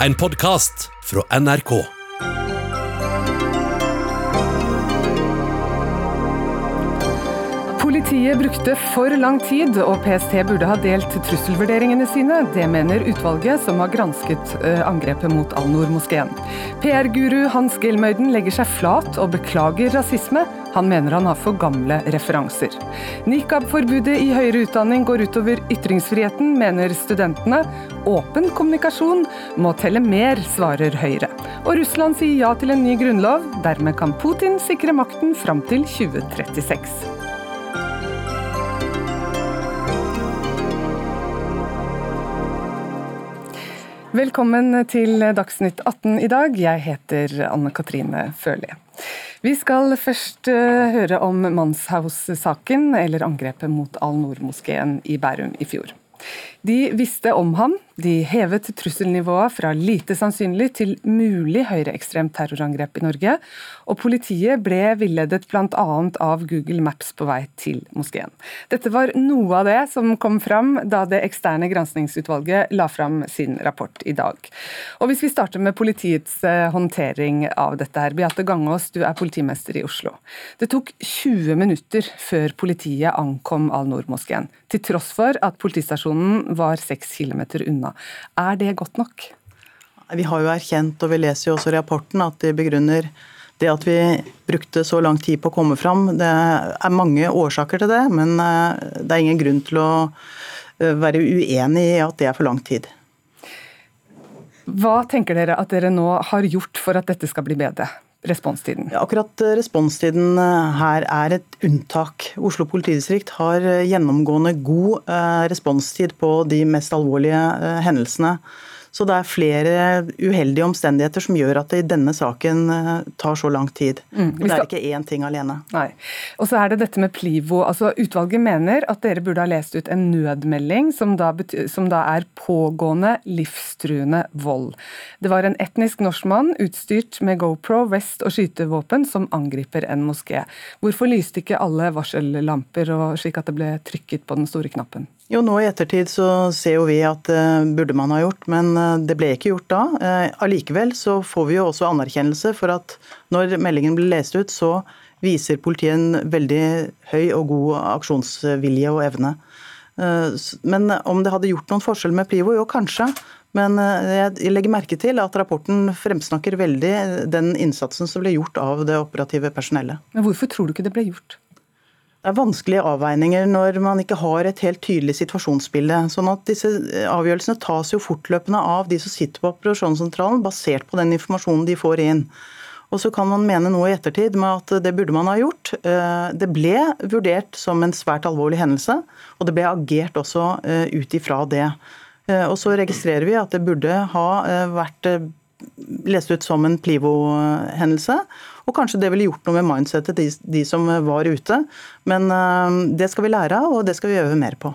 En podkast fra NRK. Politiet brukte for lang tid, og PST burde ha delt trusselvurderingene sine. Det mener utvalget som har gransket eh, angrepet mot Al-Noor-moskeen. PR-guru Hans Gelmøyden legger seg flat og beklager rasisme. Han mener han har for gamle referanser. Nikab-forbudet i høyere utdanning går utover ytringsfriheten, mener studentene. Åpen kommunikasjon må telle mer, svarer Høyre. Og Russland sier ja til en ny grunnlov. Dermed kan Putin sikre makten fram til 2036. Velkommen til Dagsnytt 18 i dag. Jeg heter Anne Katrine Førli. Vi skal først uh, høre om Manshaus-saken, eller angrepet mot Al-Noor-moskeen i Bærum i fjor. De visste om ham, de hevet trusselnivået fra lite sannsynlig til mulig høyreekstremt terrorangrep i Norge, og politiet ble villedet bl.a. av Google Maps på vei til moskeen. Dette var noe av det som kom fram da det eksterne granskingsutvalget la fram sin rapport i dag. Og Hvis vi starter med politiets eh, håndtering av dette her. Beate Gangås, du er politimester i Oslo. Det tok 20 minutter før politiet ankom Al-Noor-moskeen, til tross for at politistasjonen var seks km unna unna. Er det godt nok? Vi har jo erkjent, og vi leser jo også i rapporten, at de begrunner det at vi brukte så lang tid på å komme fram. Det er mange årsaker til det, men eh, det er ingen grunn til å eh, være uenig i at det er for lang tid. Hva tenker dere at dere nå har gjort for at dette skal bli bedre? Responstiden? Ja, akkurat eh, responstiden her er et unntak. Oslo politidistrikt har gjennomgående god responstid på de mest alvorlige hendelsene. Så det er flere uheldige omstendigheter som gjør at det i denne saken eh, tar så lang tid. Mm, skal... Det er ikke én ting alene. Nei. Og så er det dette med Plivo. Altså, utvalget mener at dere burde ha lest ut en nødmelding som da, som da er pågående livstruende vold. Det var en etnisk norskmann utstyrt med GoPro, vest og skytevåpen som angriper en moské. Hvorfor lyste ikke alle varsellamper og slik at det ble trykket på den store knappen? Jo, nå i ettertid så ser jo vi at det uh, burde man ha gjort, men uh, det ble ikke gjort da. Uh, allikevel så får vi jo også anerkjennelse for at når meldingen ble lest ut, så viser politiet en veldig høy og god aksjonsvilje og evne. Men om det hadde gjort noen forskjell med Privo? Jo, kanskje. Men jeg legger merke til at rapporten fremsnakker veldig den innsatsen som ble gjort av det operative personellet. Men hvorfor tror du ikke det ble gjort? Det er vanskelige avveininger når man ikke har et helt tydelig situasjonsbilde. sånn at disse Avgjørelsene tas jo fortløpende av de som sitter på operasjonssentralen, basert på den informasjonen de får inn. Og Så kan man mene noe i ettertid med at det burde man ha gjort. Eh, det ble vurdert som en svært alvorlig hendelse, og det ble agert også eh, ut ifra det. Eh, og Så registrerer vi at det burde ha vært lest ut som en Plivo-hendelse. Og kanskje det ville gjort noe med mindsettet de, de som var ute. Men uh, det skal vi lære av, og det skal vi øve mer på.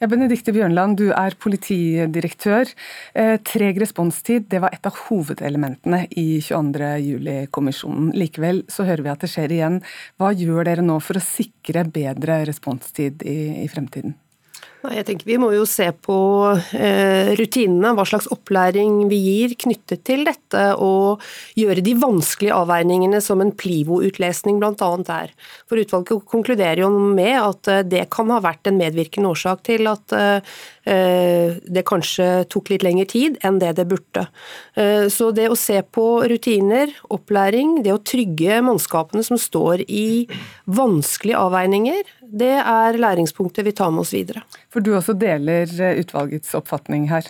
Ja, Benedikte Bjørnland, du er politidirektør. Eh, treg responstid det var et av hovedelementene i 22.07-kommisjonen. Likevel så hører vi at det skjer igjen. Hva gjør dere nå for å sikre bedre responstid i, i fremtiden? Jeg tenker Vi må jo se på eh, rutinene, hva slags opplæring vi gir knyttet til dette, og gjøre de vanskelige avveiningene som en Plivo-utlesning bl.a. er. For Utvalget konkluderer jo med at eh, det kan ha vært en medvirkende årsak til at eh, det kanskje tok litt lengre tid enn det det burde. Så det å se på rutiner, opplæring, det å trygge mannskapene som står i vanskelige avveininger, det er læringspunktet vi tar med oss videre. For du også deler eh, utvalgets oppfatning her?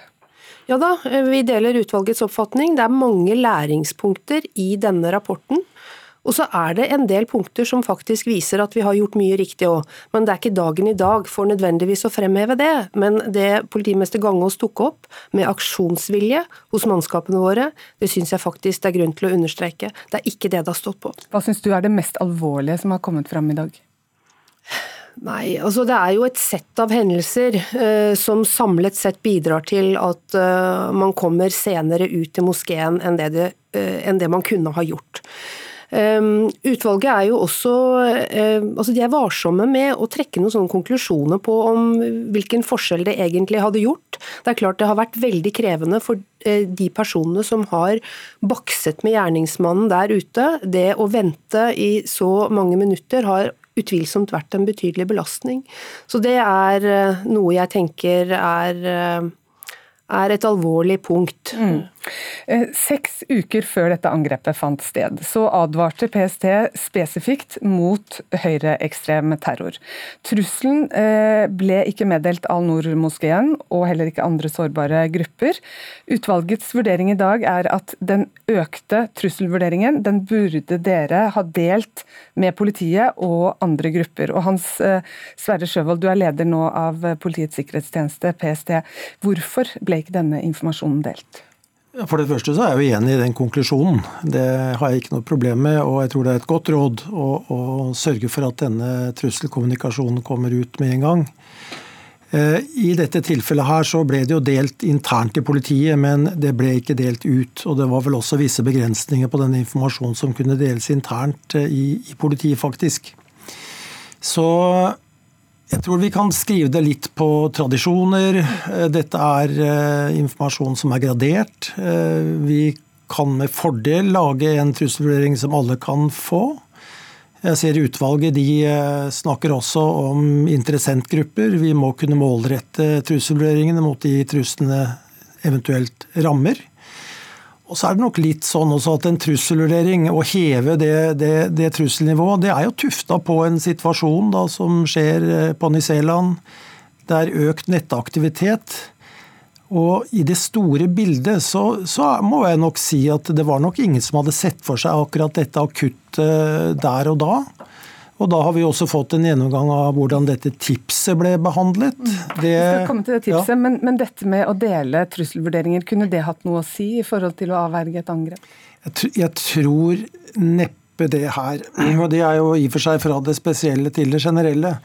Ja da, eh, vi deler utvalgets oppfatning. Det er mange læringspunkter i denne rapporten. Og så er det en del punkter som faktisk viser at vi har gjort mye riktig òg. Men det er ikke dagen i dag for nødvendigvis å fremheve det. Men det politimester Gangås tok opp, med aksjonsvilje hos mannskapene våre, det syns jeg faktisk det er grunn til å understreke. Det er ikke det det har stått på. Hva syns du er det mest alvorlige som har kommet fram i dag? Nei, altså det er jo et sett av hendelser eh, som samlet sett bidrar til at eh, man kommer senere ut i moskeen enn det, det, eh, enn det man kunne ha gjort. Um, utvalget er jo også uh, altså de er varsomme med å trekke noen sånne konklusjoner på om hvilken forskjell det egentlig hadde gjort. Det er klart det har vært veldig krevende for uh, de personene som har bakset med gjerningsmannen der ute. Det å vente i så mange minutter har utvilsomt vært en betydelig belastning. Så det er uh, noe jeg tenker er er et alvorlig punkt. Mm. Eh, seks uker før dette angrepet fant sted, så advarte PST spesifikt mot høyreekstrem terror. Trusselen eh, ble ikke meddelt Al-Noor-moskeen og heller ikke andre sårbare grupper. Utvalgets vurdering i dag er at den økte trusselvurderingen den burde dere ha delt med politiet og andre grupper. Og Hans eh, Sverre Sjøvold, du er leder nå av Politiets sikkerhetstjeneste, PST. Hvorfor ble ikke denne informasjonen delt? For det første så er jeg jo enig i den konklusjonen. Det har jeg ikke noe problem med. Og jeg tror det er et godt råd å, å sørge for at denne trusselkommunikasjonen kommer ut med en gang. Eh, I dette tilfellet her så ble det jo delt internt i politiet, men det ble ikke delt ut. Og det var vel også visse begrensninger på denne informasjonen som kunne deles internt eh, i, i politiet, faktisk. Så jeg tror vi kan skrive det litt på tradisjoner. Eh, dette er eh, informasjon som er gradert. Eh, vi kan med fordel lage en trusselvurdering som alle kan få. Jeg ser utvalget de snakker også om interessentgrupper. Vi må kunne målrette trusselvurderingene mot de truslene eventuelt rammer. Og så er det nok litt sånn også at en trusselvurdering, å heve det, det, det, trusselnivået, det er jo tufta på en situasjon da, som skjer eh, på Ny-Zeeland. Det er økt nettaktivitet. Og i det store bildet så, så, må jeg nok si at det var nok ingen som hadde sett for seg akkurat dette akuttet der og da. Og da har vi også fått en gjennomgang av hvordan dette tipset ble behandlet. Det, vi skal komme til det tipset, ja. men, men, dette med å dele trusselvurderinger, kunne det hatt noe å si i forhold til å avverge et angrep? Jeg, jeg tror neppe det her. Og det er jo i og for seg fra det spesielle til det generelle.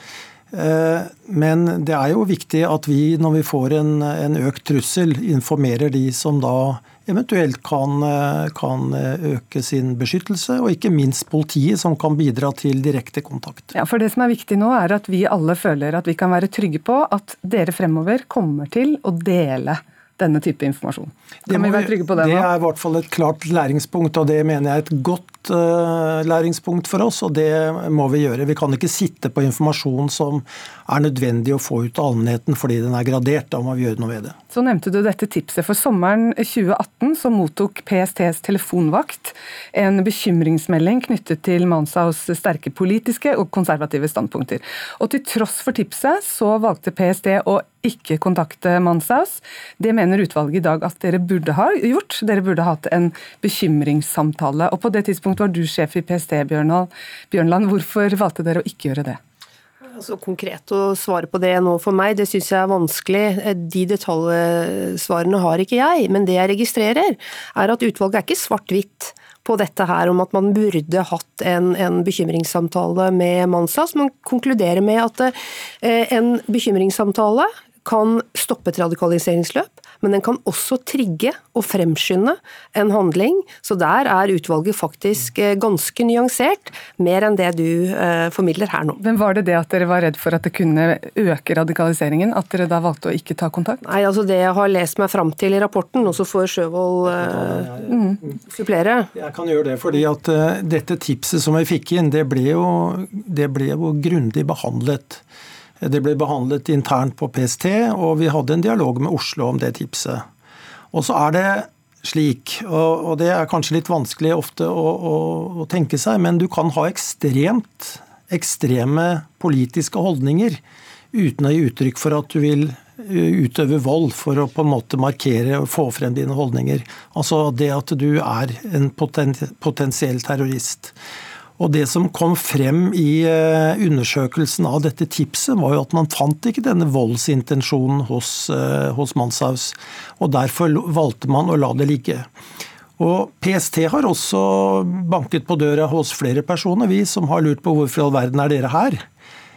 Eh, men det er jo viktig at vi, når vi får en, en økt trussel, informerer de som da eventuelt kan, eh, kan, eh, øke sin beskyttelse, og ikke minst politiet, som kan bidra til direkte kontakt. Ja, for Det som er viktig nå, er at vi alle føler at vi kan være trygge på at dere fremover kommer til å dele denne type informasjon. Kan vi, vi være trygge på det? Det er i hvert fall et klart læringspunkt, og det mener jeg er et godt uh, læringspunkt for oss, og det må vi gjøre. Vi kan ikke sitte på informasjon som er nødvendig å få ut av allmennheten fordi den er gradert. Da må vi gjøre noe med det. Så nevnte du dette tipset. For sommeren 2018 så mottok PSTs telefonvakt en bekymringsmelding knyttet til Mansaus sterke politiske og konservative standpunkter. Og til tross for tipset så valgte PST å ikke kontakte Manshaus. Det mener utvalget i dag at dere burde ha gjort. Dere burde hatt en bekymringssamtale. Og på det tidspunktet tidspunkt var du sjef i PST, Bjørnland. Hvorfor valgte dere å ikke gjøre det? Altså, konkret å svare på det nå for meg, det syns jeg er vanskelig. De detaljsvarene har ikke jeg. Men det jeg registrerer, er at utvalget er ikke svart-hvitt på dette her om at man burde hatt en, en bekymringssamtale med Mansas. Man konkluderer med at eh, en bekymringssamtale kan stoppe et radikaliseringsløp men den kan også trigge og fremskynde en handling. Så der er utvalget faktisk eh, ganske nyansert, mer enn det du eh, formidler her nå. Men Var det det at dere var redd for at det kunne øke radikaliseringen, at dere da valgte å ikke ta kontakt? Nei, altså det jeg har lest meg fram til i rapporten, og så får Sjøvold eh, mm. supplere. Jeg kan gjøre det, fordi at uh, dette tipset som vi fikk inn, det ble jo, det ble jo grundig behandlet. Det ble behandlet internt på PST, og vi hadde en dialog med Oslo om det tipset. Og så er det slik, og det er kanskje litt vanskelig ofte å, å, å tenke seg, men du kan ha ekstremt ekstreme politiske holdninger uten å gi uttrykk for at du vil eh, utøve vold for å på en måte markere og få frem dine holdninger. Altså det at du er en potensiell terrorist. Og Det som kom frem i eh, undersøkelsen av dette tipset, var jo at man fant ikke denne voldsintensjonen hos, eh, hos Manshaus. Og Derfor valgte man å la det ligge. Og PST har også banket på døra hos flere personer, vi som har lurt på hvorfor i all verden er dere her.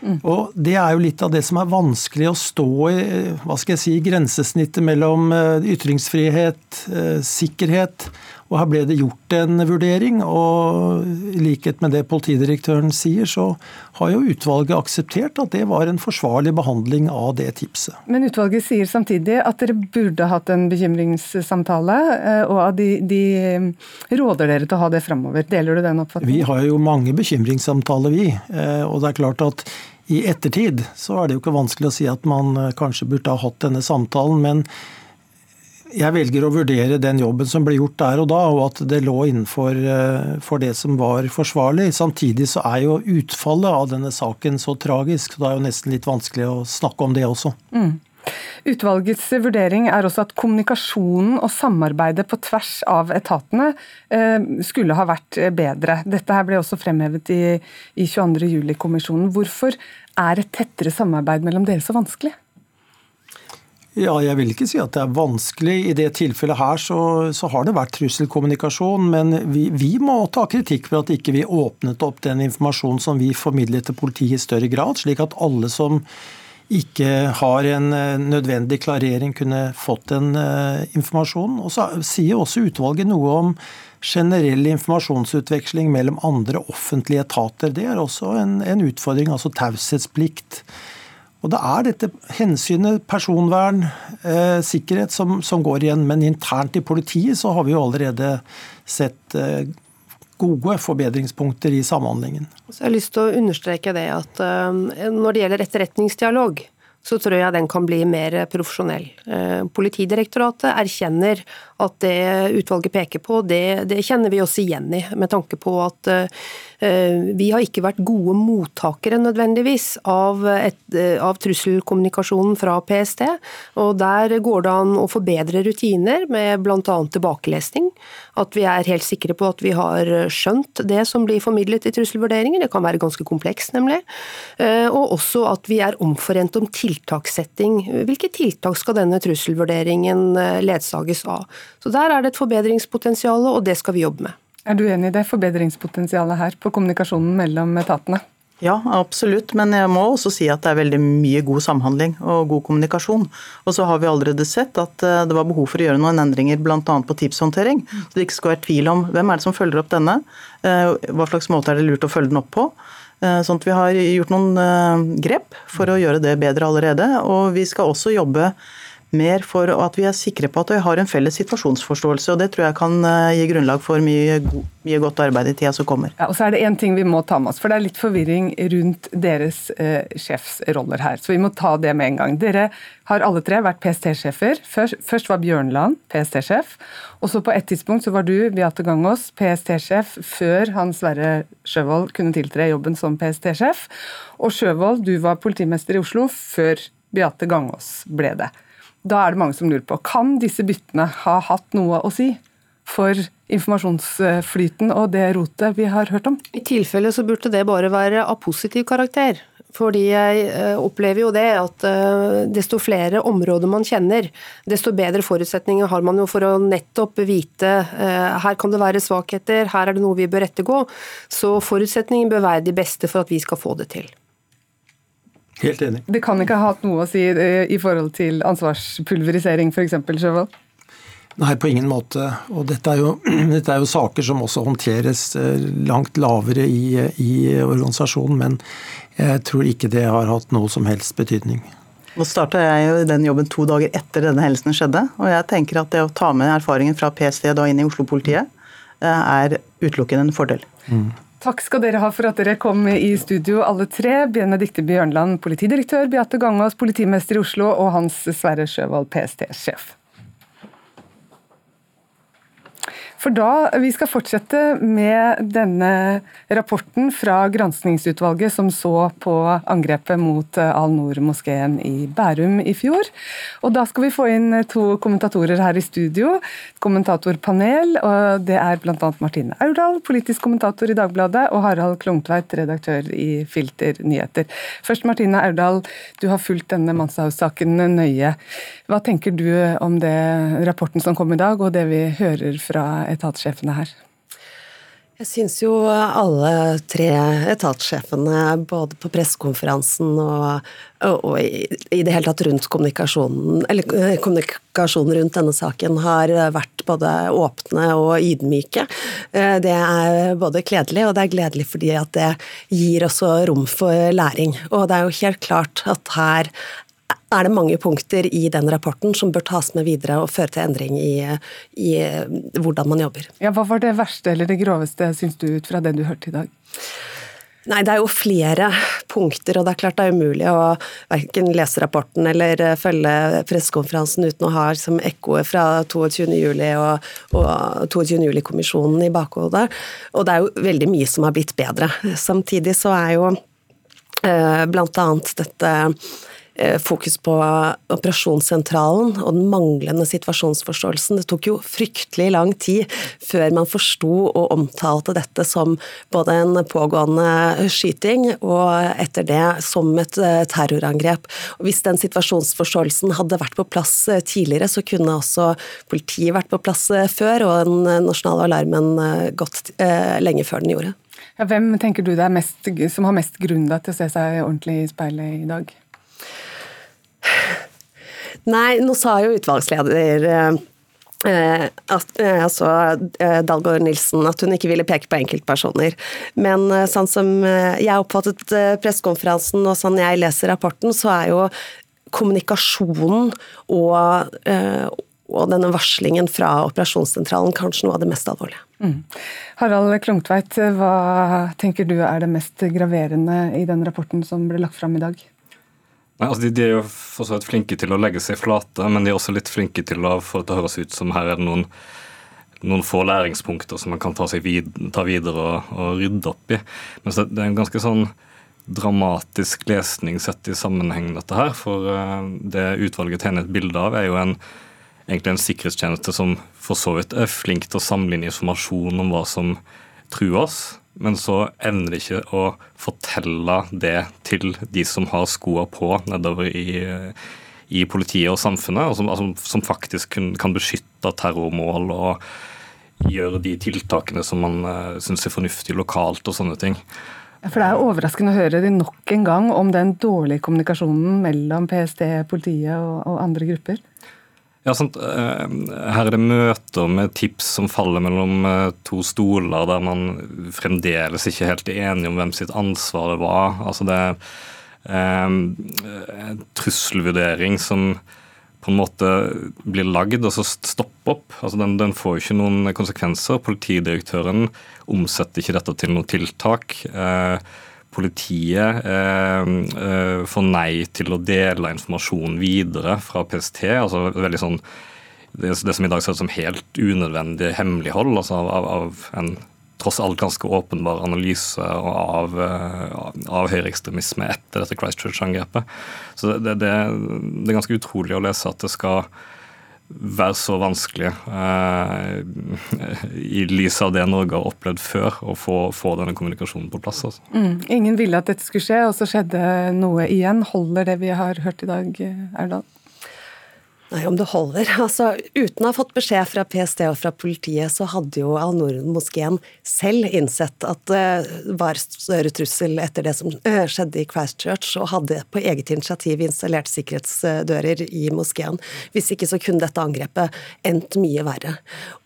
Mm. Og Det er jo litt av det som er vanskelig å stå i hva skal jeg si, grensesnittet mellom eh, ytringsfrihet, eh, sikkerhet. Og Her ble det gjort en vurdering, og i likhet med det politidirektøren sier, så har jo utvalget akseptert at det var en forsvarlig behandling av det tipset. Men utvalget sier samtidig at dere burde hatt en bekymringssamtale, og og de, de råder dere til å ha det framover. Deler du den oppfatningen? Vi har jo mange bekymringssamtaler, vi. Og det er klart at i ettertid så er det jo ikke vanskelig å si at man eh, kanskje burde ha hatt denne samtalen, men jeg velger å vurdere den jobben som ble gjort der og da, og at det lå innenfor eh, det som var forsvarlig. Samtidig så er jo utfallet av denne saken så tragisk, så det er jo nesten litt vanskelig å snakke om det også. Mm. Utvalgets vurdering er også at kommunikasjonen og samarbeidet på tvers av etatene eh, skulle ha vært bedre. Dette her ble også fremhevet i 22. juli-kommisjonen. Hvorfor er et tettere samarbeid mellom dere så vanskelig? Ja, Jeg vil ikke si at det er vanskelig. I det tilfellet her så, så har det vært trusselkommunikasjon. Men vi, vi, må ta kritikk for at ikke vi åpnet opp den informasjonen som vi formidlet til politiet i større grad, slik at alle som ikke har en eh, nødvendig klarering, kunne fått den uh, informasjonen. Og så sier også utvalget noe om generell informasjonsutveksling mellom andre offentlige etater. Det er også en, en utfordring, altså taushetsplikt. Og det er dette hensynet personvern, eh, sikkerhet, som, som, går igjen. Men internt i politiet så har vi jo allerede sett eh, gode forbedringspunkter i samhandlingen. Så jeg har lyst til å understreke det at eh, når det gjelder etterretningsdialog, så tror jeg den kan bli mer profesjonell. Uh, Politidirektoratet erkjenner at det utvalget peker på, det, det kjenner vi oss igjen i, med tanke på at uh, vi har ikke vært gode mottakere nødvendigvis av, et, av, trusselkommunikasjonen fra PST. og Der går det an å forbedre rutiner med bl.a. tilbakelesning. At vi er helt sikre på at vi har skjønt det som blir formidlet i trusselvurderinger. Det kan være ganske komplekst, nemlig. Eh, og også at vi er omforent om tiltakssetting. Hvilke tiltak skal denne trusselvurderingen eh, ledsages av? Så Der er det et forbedringspotensial, og det skal vi jobbe med. Er du enig i det forbedringspotensialet her på kommunikasjonen mellom etatene? Ja, absolutt. Men jeg må også si at det er veldig mye god samhandling og god kommunikasjon. Og så har vi allerede sett at eh, det var behov for å gjøre noen endringer bl.a. på tipshåndtering. Så det ikke skal være tvil om hvem er det som følger opp denne, eh, hva slags måte er det lurt å følge den opp på. Eh, sånn at vi har gjort noen grep for å gjøre det bedre allerede. Og vi skal også jobbe mer for at vi er sikre på at vi har en felles situasjonsforståelse. og Det tror jeg kan eh, gi grunnlag for mye, mye godt arbeid i tida som kommer. Ja, og så er det én ting vi må ta med oss, for det er litt forvirring rundt deres eh, sjefsroller her. Så vi må ta det med en gang. Dere har alle tre vært PST-sjefer. Først, først, var Bjørnland PST-sjef, og så på et tidspunkt så var du, Beate Gangås, PST-sjef før Hans Sverre Sjøvold kunne tiltre jobben som PST-sjef. Og Sjøvold, du var politimester i Oslo før Beate Gangås ble det. Da er det mange som lurer på kan disse byttene ha hatt noe å si for informasjonsflyten og det rotet vi har hørt om? I tilfelle så burde det bare være av positiv karakter. Fordi jeg eh, opplever jo det at eh, desto flere områder man kjenner, desto bedre forutsetninger har man jo for å nettopp vite eh, her kan det være svakheter, her er det noe vi bør ettergå. Så forutsetningen bør være de beste for at vi skal få det til. Helt enig. Det kan ikke ha hatt noe å si eh, i forhold til ansvarspulverisering f.eks., Sjøvold? Nei, på ingen måte. Og dette er, jo, dette er, jo, saker som også håndteres eh, langt lavere i, i, organisasjonen, men jeg tror ikke det har hatt noe som helst betydning. Nå starta jeg jo den jobben to dager etter denne hendelsen skjedde, og jeg tenker at det å ta med erfaringen fra PST da inn i Oslo-politiet eh, er utelukkende en fordel. Mm. Takk skal dere ha for at dere kom i studio, alle tre. Benedicte Bjørnland, politidirektør, Beate Gangås, politimester i Oslo, og Hans Sverre Sjøvold, PST-sjef. For da Vi skal fortsette med denne rapporten fra granskningsutvalget som så på angrepet mot eh, Al-Noor-moskeen i Bærum i fjor. Og Da skal vi få inn to kommentatorer her i studio. Kommentatorpanel. og Det er bl.a. Martine Aurdal, politisk kommentator i Dagbladet, og Harald Klungtveit, redaktør i Filter nyheter. Først Martine Aurdal, du har fulgt denne Manshaus-saken nøye. Hva tenker du om det rapporten som kom i dag, og det vi hører fra etatssjefene her? Jeg syns jo alle tre etatssjefene, både på pressekonferansen og, og, i, i, det hele tatt rundt kommunikasjonen, eller eh, kommunikasjonen rundt denne saken, har vært både åpne og ydmyke. Eh, det er både kledelig, og det er gledelig fordi at det gir også rom for læring. Og det er jo helt klart at her er det mange punkter i den rapporten som bør tas med videre og føre til endring i, i hvordan man jobber. Ja, hva var det verste eller det groveste, syns du, ut fra det du hørte i dag? Nei, Det er jo flere punkter, og det er klart det er umulig å verken lese rapporten eller følge pressekonferansen uten å ha liksom, ekkoet fra 22.07. og, og 22.07-kommisjonen i bakhodet. Og det er jo veldig mye som har blitt bedre. Samtidig så er jo eh, blant annet dette Eh, fokus på operasjonssentralen og den manglende situasjonsforståelsen. Det tok jo fryktelig lang tid før man forsto og omtalte dette som både en pågående skyting og etter det som et eh, terrorangrep. Og hvis den situasjonsforståelsen hadde vært på plass eh, tidligere, så kunne også politiet vært på plass før, og den nasjonale alarmen gått lenge før den gjorde. Ja, hvem tenker du det mest, som har mest grunn til å se seg ordentlig i speilet i dag? Nei, nå sa jo utvalgsleder eh, eh at, eh, altså eh, Dalgård Nilsen at hun ikke ville peke på enkeltpersoner. Men sånn som jeg oppfattet pressekonferansen og sånn jeg leser rapporten, så er jo kommunikasjonen og, og denne varslingen fra operasjonssentralen kanskje noe av det mest alvorlige. Mm. Harald Klungtveit, hva tenker du er det mest graverende i den rapporten som ble lagt fram i dag? Nei, altså de, de, er jo for så vidt flinke til å legge seg flate, men de er også litt flinke til å få det til å høres ut som her er det noen, noen få læringspunkter som man kan ta, vid, ta videre og, og, rydde opp i. Men det, er en ganske sånn dramatisk lesning sett i sammenheng, dette her. For uh, det utvalget tegner et bilde av, er jo en, egentlig en sikkerhetstjeneste som for så vidt er flink til å samle inn informasjon om hva som truer oss men så evner de ikke å fortelle det til de som har skoa på nedover i, i politiet og samfunnet, og som, altså, som faktisk kun, kan beskytte terrormål og gjøre de tiltakene som man uh, syns er fornuftig lokalt og sånne ting. For Det er overraskende å høre de nok en gang om den dårlige kommunikasjonen mellom PST, politiet og, og andre grupper. Ja, sant. Eh, her er det møter med tips som faller mellom eh, to stoler, der man fremdeles ikke er helt enige om hvem sitt ansvar det var. Altså det er eh, en trusselvurdering som på en måte blir lagd og så stopper opp. Altså den, den får ikke noen konsekvenser. Politidirektøren omsetter ikke dette til noe tiltak. Eh, politiet eh, eh, får nei til å dele informasjon videre fra PST. altså veldig sånn det, som i dag ser ut som helt unødvendig hemmelighold altså av, av, en tross alt ganske åpenbar analyse av, eh, av, av høyreekstremisme etter dette Christchurch-angrepet. Så det, det, det, er ganske utrolig å lese at det skal være så vanskelig eh, i lys av det Norge har opplevd før, å få, få denne kommunikasjonen på plass. Altså. Mm. Ingen ville at dette skulle skje, og så skjedde noe igjen. Holder det vi har hørt i dag, Erdal? Nei, om det holder. Altså, uten å ha fått beskjed fra PST og fra politiet, så hadde jo Al-Noor-moskeen selv innsett at det var større trussel etter det som eh, skjedde i Christchurch, og hadde på eget initiativ installert sikkerhetsdører i moskeen. Hvis ikke så kunne dette angrepet endt mye verre.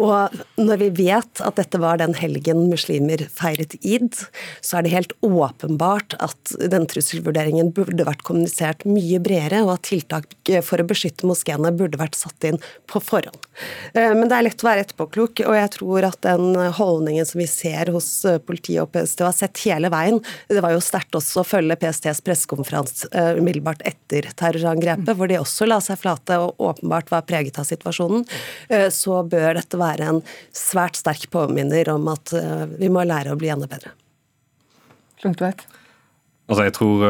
Og når vi vet at dette var den helgen muslimer feiret id, så er det helt åpenbart at den trusselvurderingen burde vært kommunisert mye bredere, og at tiltak for å beskytte moskeene burde vært satt inn på forhånd. Eh, men det er lett å være etterpåklok, og jeg tror at den holdningen som vi ser hos eh, politiet og PST, har sett hele veien Det var jo sterkt også å følge PSTs pressekonferanse eh, umiddelbart etter terrorangrepet, hvor de også la seg flate og åpenbart var preget av situasjonen. Så bør dette være en svært sterk påminner om at vi må lære å bli enda bedre. Klungtveit? Altså, jeg tror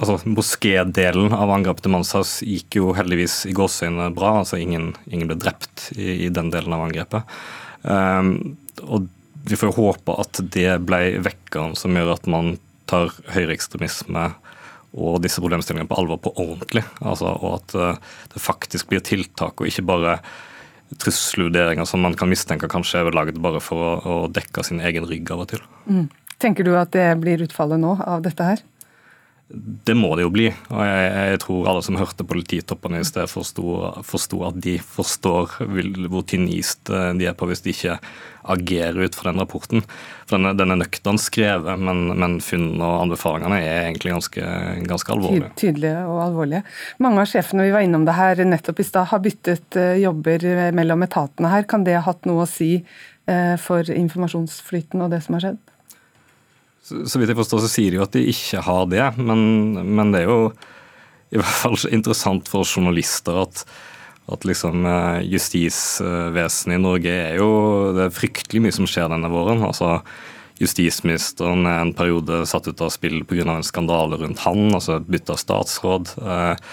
altså Moskédelen av angrepet til Manshaus gikk jo heldigvis i gåseøynene bra. altså Ingen, ingen ble drept i, i, den delen av angrepet. Um, og vi får jo håpe at det ble vekkeren som gjør at man tar høyreekstremisme og disse problemstillingene på alvor på ordentlig. Altså, og at uh, det faktisk blir tiltak, og ikke bare trusselvurderinger som man kan mistenke kanskje er laget bare for å, å, dekke sin egen rygg av og til. Mm. Tenker du at det blir utfallet nå av dette her? Det må det jo bli. og Jeg, jeg tror alle som hørte polititoppene i sted, forsto at de forstår hvor tynn is de er på hvis de ikke agerer ut fra den rapporten. For Den, den er nøktern skrevet, men, men funnene og anbefalingene er egentlig ganske, ganske alvorlige. Tydelige og alvorlige. Mange av sjefene vi var innom det her nettopp i stad, har byttet eh, jobber mellom etatene her. Kan det ha hatt noe å si eh, for informasjonsflyten og det som har skjedd? Så vidt jeg forstår, så sier de jo at de ikke har det, men, men det er jo i hvert fall interessant for journalister at, at liksom eh, justisvesenet i Norge er jo Det er fryktelig mye som skjer denne våren. altså Justisministeren er en periode satt ut av spill pga. en skandale rundt han, altså bytta statsråd. Eh,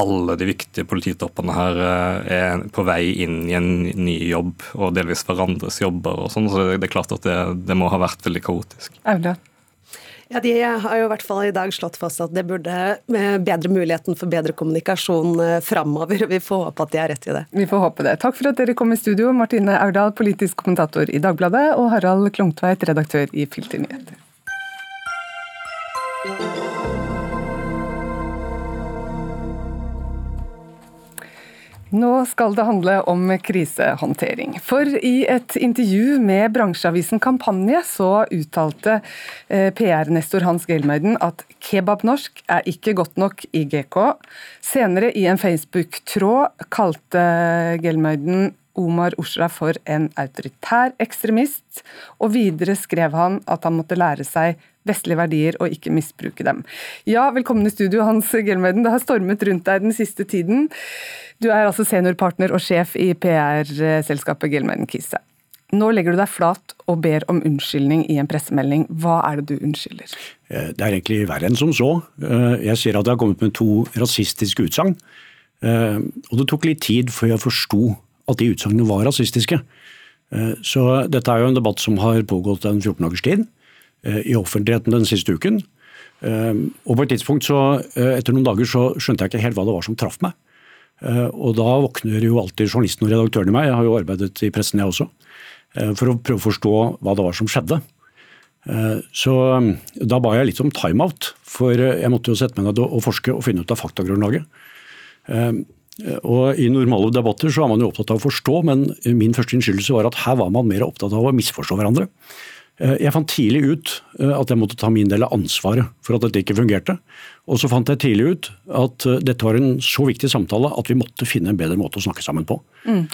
alle de viktige polititoppene her eh, er på vei inn i en ny jobb, og delvis hverandres jobber. og sånn, så Det er klart at det, det må ha vært veldig kaotisk. Audun. Ja, De har jo i hvert fall i dag slått fast at det burde eh, bedre muligheten for bedre kommunikasjon eh, framover. Vi får håpe at de har rett i det. Vi får håpe det. Takk for at dere kom i studio, Martine Aurdal, politisk kommentator i Dagbladet, og Harald Klungtveit, redaktør i Filter Nyheter. Nå skal det handle om krisehåndtering. For i et intervju med bransjeavisen Kampanje så uttalte eh, PR-nestor Hans Gelmeiden at kebabnorsk er ikke godt nok i GK. Senere i en Facebook-tråd kalte Gelmeiden Omar Osra for en autoritær ekstremist, og videre skrev han at han måtte lære seg vestlige verdier og ikke misbruke dem. Ja, velkommen i studio, Hans Gelmeiden. Det har stormet rundt deg den siste tiden. Du er altså seniorpartner og sjef i PR-selskapet Gelmeiden Kise. Nå legger du deg flat og ber om unnskyldning i en pressemelding. Hva er det du unnskylder? Eh, det er egentlig verre enn som så. Eh, jeg ser at jeg har kommet med to rasistiske utsagn. Eh, og det tok litt tid før jeg forsto at de utsagnene var rasistiske. Så dette er jo en debatt som har pågått en 14 dagers tid i offentligheten den siste uken. Og på et tidspunkt, så, etter noen dager, så skjønte jeg ikke helt hva det var som traff meg. Eh, og da våkner jo alltid journalisten og redaktøren i meg, jeg har jo arbeidet i pressen jeg også, eh, for å prøve å forstå hva det var som skjedde. Eh, så da ba jeg litt om timeout, for jeg måtte jo sette meg ned og forske og finne ut av faktagrunnlaget. Og I normale debatter så er man jo opptatt av å forstå, men min første innskyldelse var at her var man mer opptatt av å misforstå hverandre. Eh, jeg fant tidlig ut eh, at jeg måtte ta min del av ansvaret for at dette ikke fungerte. Og så fant jeg tidlig ut at eh, dette var en så viktig samtale at vi måtte finne en bedre måte å snakke sammen på. Mm.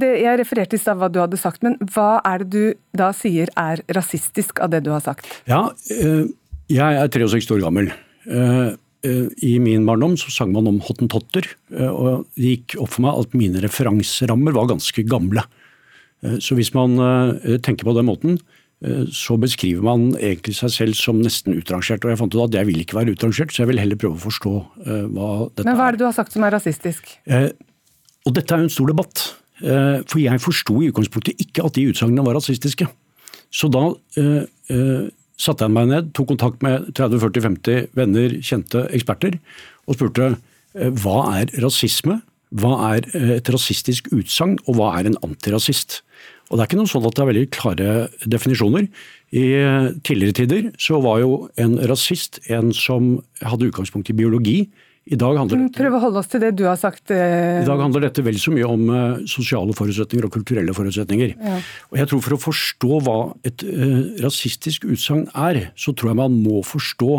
Det, jeg refererte i stad hva du hadde sagt, men hva er det du da sier er rasistisk av det du har sagt? Ja, jeg er 63 år gammel. I min barndom så sang man om hottentotter, og det gikk opp for meg at mine referanserammer var ganske gamle. Så hvis man tenker på den måten, så beskriver man egentlig seg selv som nesten utrangert. Og jeg fant ut at jeg vil ikke være utrangert, så jeg vil heller prøve å forstå uh, hva dette er. Men hva er det du har sagt som er rasistisk? Uh, og dette er jo en stor debatt. For jeg forsto i utgangspunktet ikke at de utsagnene var rasistiske. Så da satte jeg meg ned, tok kontakt med 30-40-50 venner, kjente eksperter, og spurte hva er rasisme? Hva er et rasistisk utsagn, og hva er en antirasist? Og Det er ikke noe sånn at det er veldig klare definisjoner. I tidligere tider så var jo en rasist en som hadde utgangspunkt i biologi. I dag handler dette, Prøv å holde oss til det du har sagt. Eh... I dag handler dette vel så mye om uh, sosiale forutsetninger og kulturelle forutsetninger. Ja. Og jeg tror For å forstå hva et rasistisk utsagn er, så tror jeg man må forstå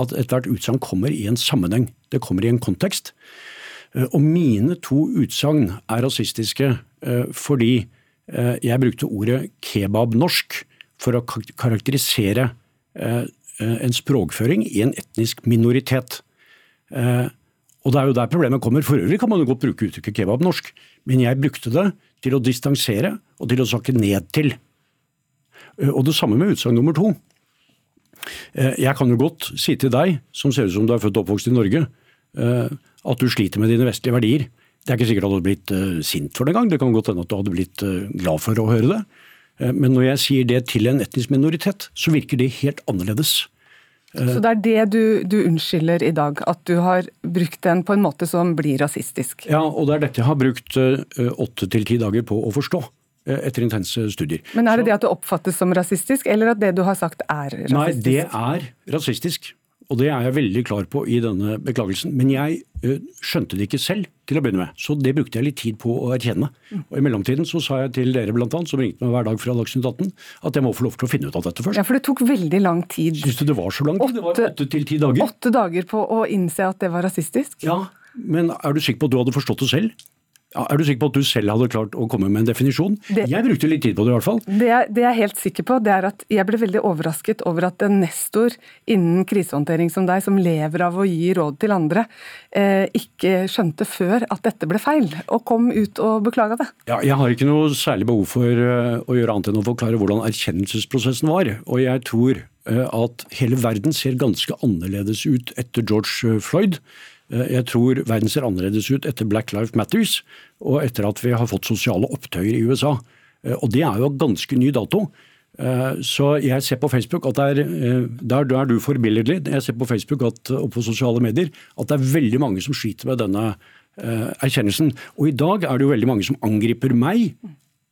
at ethvert utsagn kommer i en sammenheng. Det kommer i en kontekst. Og mine to utsagn er rasistiske fordi Eh, jeg brukte ordet kebabnorsk for å karakterisere eh, eh, en språkføring i en etnisk minoritet. Og det er jo der problemet kommer. For øvrig kan man jo godt bruke uttrykket kebabnorsk, men jeg brukte det til å distansere og til å snakke ned til. Og det samme med utsagn nummer to. Jeg kan jo godt si til deg, som ser ut som du er født og oppvokst i Norge, at du sliter med dine vestlige verdier. Det er ikke sikkert at du hadde blitt uh, sint for det engang, det kan godt hende at du hadde blitt uh, glad for å høre det. Uh, men når jeg sier det til en etnisk minoritet, så virker det helt annerledes. Så det er det du, du, unnskylder i dag? At du har brukt den på en måte som blir rasistisk? Ja, og det er dette jeg har brukt åtte til ti dager på å forstå etter intense studier. Men er det det at det oppfattes som rasistisk, eller at det du har sagt er rasistisk? Nei, det er rasistisk. Og det er jeg veldig klar på i denne beklagelsen. Men jeg skjønte det ikke selv til å begynne med, så det brukte jeg litt tid på å erkjenne. Og I mellomtiden så sa jeg til dere blant annet, som ringte meg hver dag fra Dagsnytt 18, at jeg må få lov til å finne ut av dette først. Ja, For det tok veldig lang tid. Syns du det var så lang tid? det var åtte til ti dager. Åtte dager på å innse at det var rasistisk? Ja, men er du sikker på at du hadde forstått det selv? Er du sikker på at du selv hadde klart å komme med en definisjon? Det, jeg brukte litt tid på det i hvert fall. Det det jeg, er helt sikker på, det er at jeg ble veldig overrasket over at en nestor innen krisehåndtering som deg, som lever av å gi råd til andre, eh, ikke skjønte før at dette ble feil, og kom ut og beklaga det. Ja, jeg har ikke noe særlig behov for uh, å gjøre annet enn å forklare hvordan erkjennelsesprosessen var. Og jeg tror uh, at hele verden ser ganske annerledes ut etter George Floyd. Eh, jeg tror verden ser annerledes ut etter Black Life Matters og etter at vi har fått sosiale opptøyer i USA. Eh, og det er jo ganske ny dato. Eh, så jeg ser på Facebook at det er, der, er du forbilledlig. Jeg ser på Facebook at, og på sosiale medier at det er veldig mange som sliter med denne erkjennelsen. Og i dag er det jo veldig mange som angriper meg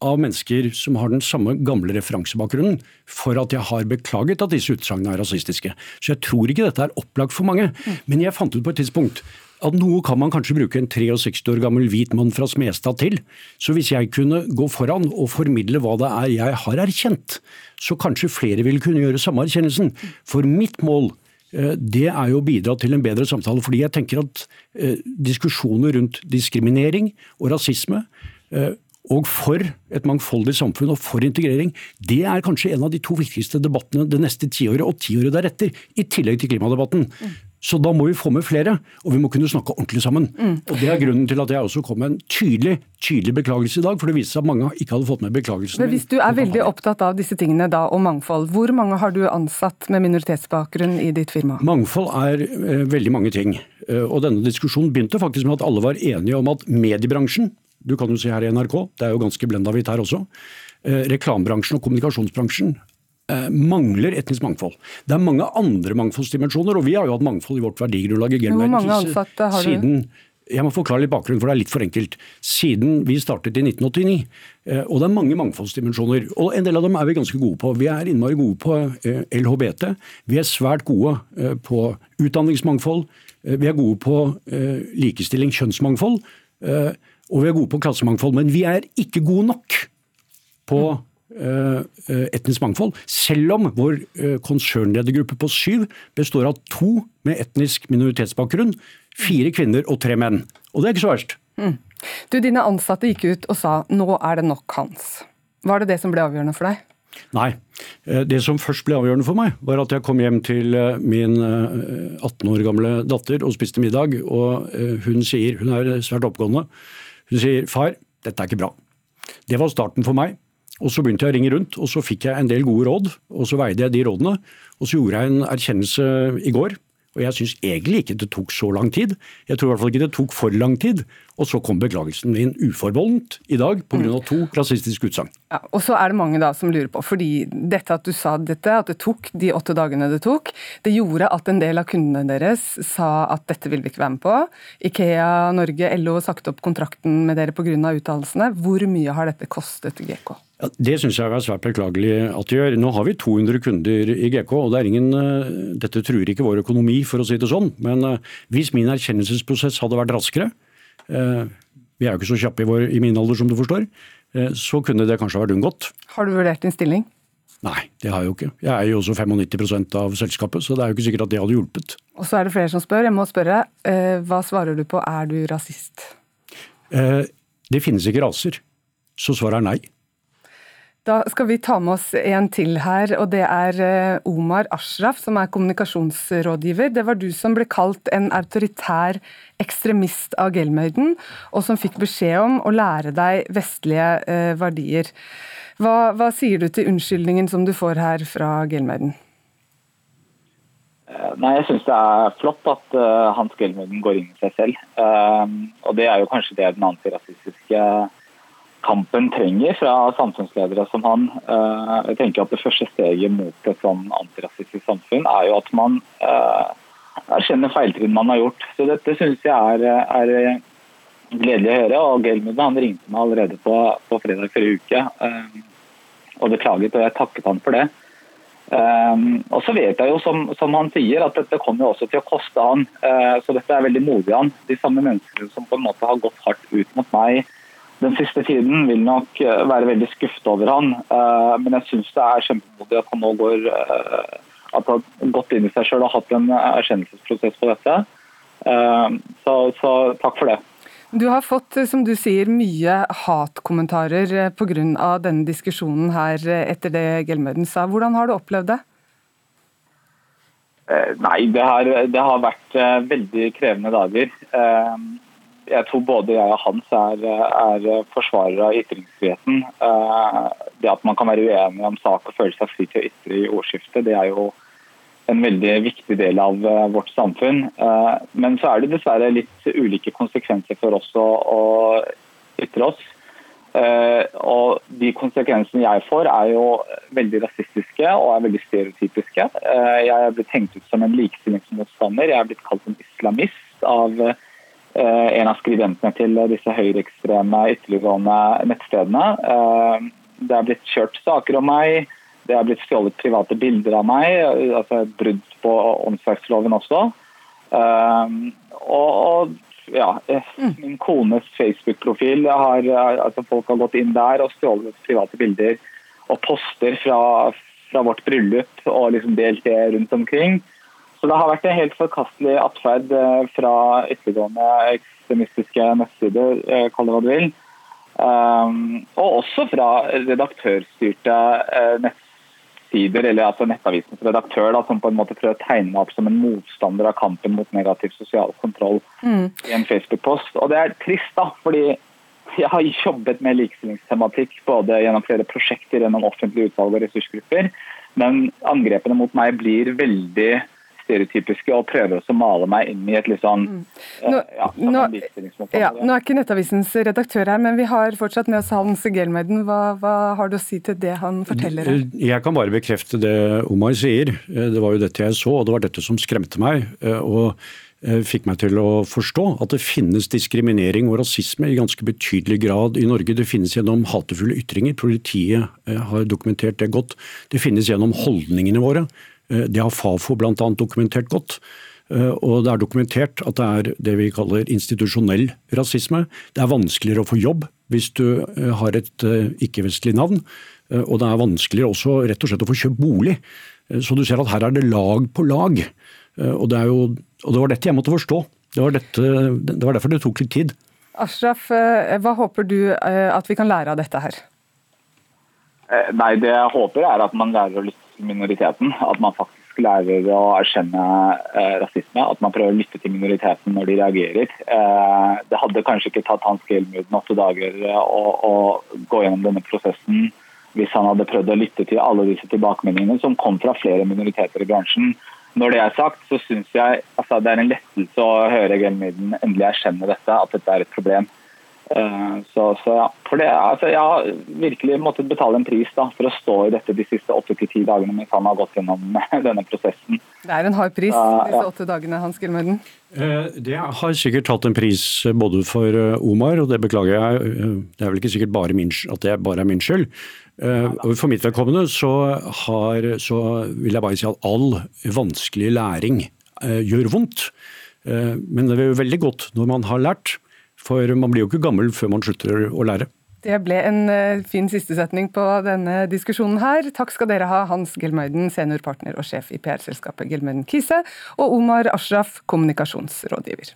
av mennesker som har den samme gamle referansebakgrunnen, for at jeg har beklaget at disse utsagnene er rasistiske. Så jeg tror ikke dette er opplagt for mange. Men jeg fant ut på et tidspunkt at noe kan man kanskje bruke en 63 år gammel hvit mann fra Smestad til. Så hvis jeg kunne gå foran og formidle hva det er jeg har erkjent, så kanskje flere vil kunne gjøre samme erkjennelsen. For mitt mål eh, det er jo å bidra til en bedre samtale. Fordi jeg tenker at eh, diskusjoner rundt diskriminering og rasisme eh, og for et mangfoldig samfunn og for integrering, det er kanskje en av de to viktigste debattene det neste tiåret og tiåret deretter, i tillegg til klimadebatten. Mm. Så da må vi få med flere, og vi må kunne snakke ordentlig sammen. Mm. Og Det er grunnen til at jeg også kom med en tydelig tydelig beklagelse i dag, for det viste seg at mange ikke hadde fått med beklagelsen. Men Hvis du er veldig opptatt av disse tingene da, og mangfold, hvor mange har du ansatt med minoritetsbakgrunn i ditt firma? Mangfold er eh, veldig mange ting. Eh, og denne diskusjonen begynte faktisk med at alle var enige om at mediebransjen du kan jo si her i NRK, det er jo ganske blenda hvitt her også. Eh, reklamebransjen og kommunikasjonsbransjen eh, mangler etnisk mangfold. Det er mange andre mangfoldsdimensjoner, og vi har jo hatt mangfold i vårt verdigrunnlag i Hvor mange ansatte har du? Siden, jeg må forklare litt bakgrunn, for det er litt for enkelt. Siden vi startet i 1989. Eh, og det er mange mangfoldsdimensjoner. Og en del av dem er vi ganske gode på. Vi er innmari gode på LHBT. Vi er svært gode på utdanningsmangfold. Vi er gode på likestilling, kjønnsmangfold. Og vi er gode på klassemangfold, men vi er ikke gode nok på uh, etnisk mangfold. Selv om vår uh, konsernledergruppe på syv består av to med etnisk minoritetsbakgrunn, fire kvinner og tre menn. Og det er ikke så verst. Mm. Du, Dine ansatte gikk ut og sa nå er det nok Hans. Var det det som ble avgjørende for deg? Nei. Det som først ble avgjørende for meg, var at jeg kom hjem til min 18 år gamle datter og spiste middag. Og hun sier, hun er svært oppgående, hun sier far, dette er ikke bra. Det var starten for meg. Og Så begynte jeg å ringe rundt, og så fikk jeg en del gode råd. og Så veide jeg de rådene. Og så gjorde jeg en erkjennelse i går og jeg syns egentlig ikke det tok så lang tid. Jeg tror i hvert fall ikke det tok for lang tid. Og så kom beklagelsen min uforbeholdent i dag pga. To rasistiske utsagn. Ja, og så er det mange da som lurer på, fordi dette at du sa dette, at det tok de åtte dagene det tok, det gjorde at en del av kundene deres sa at dette vil vi ikke være med på. Ikea Norge, LO sagt opp kontrakten med dere pga. uttalelsene. Hvor mye har dette kostet GK? Ja, det syns jeg er svært beklagelig at de gjør. Nå har vi 200 kunder i GK, og det ingen, eh, dette truer ikke vår økonomi, for å si det sånn. Men eh, hvis min erkjennelsesprosess hadde vært raskere, eh, vi er jo ikke så kjappe i, vår, i min alder som du forstår, så kunne det kanskje vært unngått. Har du vurdert din stilling? Nei, det har jeg jo ikke. Jeg er jo også 95% av selskapet, så det er jo ikke sikkert at det hadde hjulpet. Og så er det flere som spør. Jeg må spørre, hva svarer du på, er du rasist? Det finnes ikke raser, så svaret er nei. Da skal vi ta med oss en til her, og det er eh, Omar Ashraf, som er kommunikasjonsrådgiver. Det var du som ble kalt en autoritær ekstremist av Gelmøyden, og som fikk beskjed om å lære deg vestlige eh, verdier. Hva, hva, sier du til unnskyldningen som du får her fra Gelmøyden? Eh, nei, Jeg syns det er flott at uh, Hans Gelmøyden går inn i seg selv. Uh, og Det er jo kanskje det den antirasistiske kampen trenger fra samfunnsledere som han. Eh, jeg tenker at Det første steget mot et sånn antirasistisk samfunn er jo at man eh, erkjenner feiltrinn man har gjort. Så Dette synes jeg er, er, gledelig å høre. og Gelmud han ringte meg allerede på, på fredag forrige uke og beklaget, og jeg takket han for det. Og så vet jeg jo, som, som, han sier, at dette kommer jo også til å koste han. Så dette er veldig modig han. De samme menneskene som på en måte har gått hardt ut mot meg den siste tiden, vil nok uh, være veldig skuffet over han. Uh, men jeg syns det er kjempemodig at han nå går at han har gått inn i seg sjøl og hatt en erkjennelsesprosess på dette. Så, så takk for det. Du har fått, som du sier, mye hatkommentarer eh, pga. denne diskusjonen her eh, etter det Gelmøden sa. Hvordan har du opplevd det? Eh, nei, det har, det har vært veldig krevende dager. Jeg tror både jeg og Hans er, er forsvarere av ytringsfriheten. Det at man kan være uenig om sak og føle seg fri til å ytre i ordskiftet, det er jo en veldig viktig del av eh, vårt samfunn. Eh, men så er det dessverre litt ulike konsekvenser for oss å, ytre oss. Eh, og De konsekvensene jeg får, er jo veldig rasistiske og er veldig stereotypiske. Jeg er blitt hengt ut som en likestillingsmotstander. Jeg er blitt kalt en islamist av en av skribentene til disse høyreekstreme ytterliggående nettstedene. Det er blitt kjørt saker om meg. Det er blitt stjålet private bilder av meg, altså brudd på åndsverksloven også. Um, og, og, ja, mm. min kones Facebook-profil altså Folk har gått inn der og stjålet private bilder og poster fra, fra vårt bryllup og liksom delt det rundt omkring. Så det har vært en helt forkastelig atferd eh, fra ytterliggående ekstremistiske nettsider, eh, kall det hva du vil. Um, og også fra redaktørstyrte nettsider nettsider, eller altså Nettavisens redaktør, da, som på en måte prøver å tegne meg opp som en motstander av kampen mot negativ sosial kontroll mm. i en Facebook-post. Og Det er trist, da, fordi jeg har jobbet med likestillingstematikk både gjennom flere prosjekter, gjennom offentlige utvalg og ressursgrupper, men angrepene mot meg blir veldig stereotypiske og prøver også å male meg inn i et litt sånn mm. nå, eh, ja, nå, ja, nå, er ikke Nettavisens redaktør her, men vi har fortsatt med oss Hans Gelmøyden. Hva, hva, har du å si til det han forteller? Jeg kan bare bekrefte det Omar sier. Eh, det var jo dette jeg så, og det var dette som skremte meg. Eh, og fikk meg til å forstå at det finnes diskriminering og rasisme i ganske betydelig grad i Norge. Det finnes gjennom hatefulle ytringer. Politiet har dokumentert det godt. Det finnes gjennom holdningene våre. Eh, det har Fafo bl.a. dokumentert godt. Eh, og det er dokumentert at det er det vi kaller institusjonell rasisme. Det er vanskeligere å få jobb hvis du eh, har et ikke-vestlig navn. Og det er vanskeligere også rett og slett å få kjøpt bolig. Så du ser at her er det lag på lag. Og det, jo, og det var dette jeg måtte forstå. Det var, dette, det var derfor det tok litt tid. Ashraf, hva håper du at vi kan lære av dette her? Nei, Det jeg håper er at man lærer å lytte minoriteten. At man faktisk lærer å erkjenne eh, rasisme. At man prøver å lytte til minoriteten når de reagerer. Eh, det hadde kanskje ikke tatt Hans Gelmuden åtte dager eh, å, å, gå gjennom denne prosessen hvis han hadde prøvd å lytte til alle disse tilbakemeldingene som kom fra flere minoriteter i bransjen. Når det er sagt, så syns jeg altså, det er en lettelse å høre Gelmuden endelig erkjenne dette, at dette er et problem. Eh, så, så, ja. For det, altså, jeg har virkelig måttet betale en pris da, for å stå i dette de siste åtte til ti dagene mens han har gått gjennom denne prosessen. Det er en hard pris, uh, disse åtte dagene, Hans Gilmøyden? Eh, det har sikkert tatt en pris både for Omar, og det beklager jeg. Det er vel ikke sikkert bare min, at det bare er min skyld. For mitt vedkommende så, har, så vil jeg bare si at all vanskelig læring gjør vondt. Men det er jo veldig godt når man har lært. For man blir jo ikke gammel før man slutter å lære. Det ble en fin fin sistesetning på denne diskusjonen her. Takk skal dere ha, Hans Gelmøyden, seniorpartner og sjef i PR-selskapet Gelmøyden Kise, og Omar Ashraf, kommunikasjonsrådgiver.